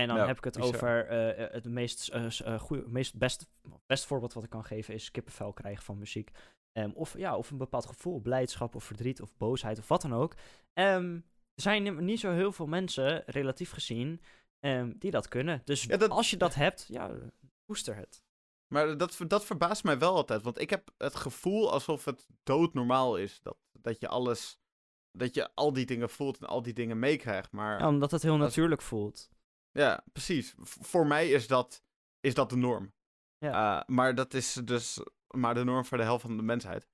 En dan Ja, heb ik het bizar. over eh, eh, het meest, goeie, meest best, best voorbeeld wat ik kan geven is kippenvel krijgen van muziek. Ehm, of, ja, of een bepaald gevoel, blijdschap of verdriet of boosheid of wat dan ook. Ehm, er zijn ni- niet zo heel veel mensen, relatief gezien, ehm, die dat kunnen. Dus Ja, dat- als je dat hebt, ja, koester het. Maar dat, dat verbaast mij wel altijd. Want ik heb het gevoel alsof het doodnormaal is. Dat, dat je alles. Dat je al die dingen voelt en al die dingen meekrijgt. Maar ja, omdat het heel als- natuurlijk voelt. Precies. V- voor mij is dat, is dat de norm. Ja. Eh, maar dat is dus maar de norm voor de helft van de mensheid.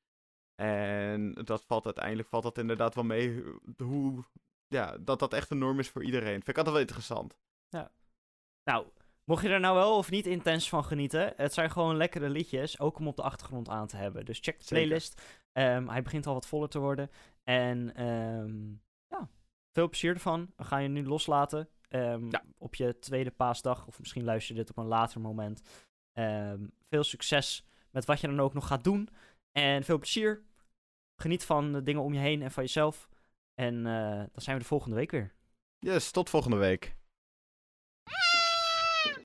En dat valt uiteindelijk valt dat inderdaad wel mee. Hoe, ja, dat dat echt een norm is voor iedereen. Vind ik altijd wel interessant. Nou, mocht je er nou wel of niet intens van genieten, het zijn gewoon lekkere liedjes, ook om op de achtergrond aan te hebben. Dus check de playlist. Ehm, hij begint al wat voller te worden. En ehm, ja, veel plezier ervan. We gaan je nu loslaten ehm, Ja. op je tweede paasdag, of misschien luister je dit op een later moment. Ehm, veel succes met wat je dan ook nog gaat doen. En veel plezier. Geniet van de dingen om je heen en van jezelf. En eh, dan zijn we de volgende week weer. Yes, tot volgende week.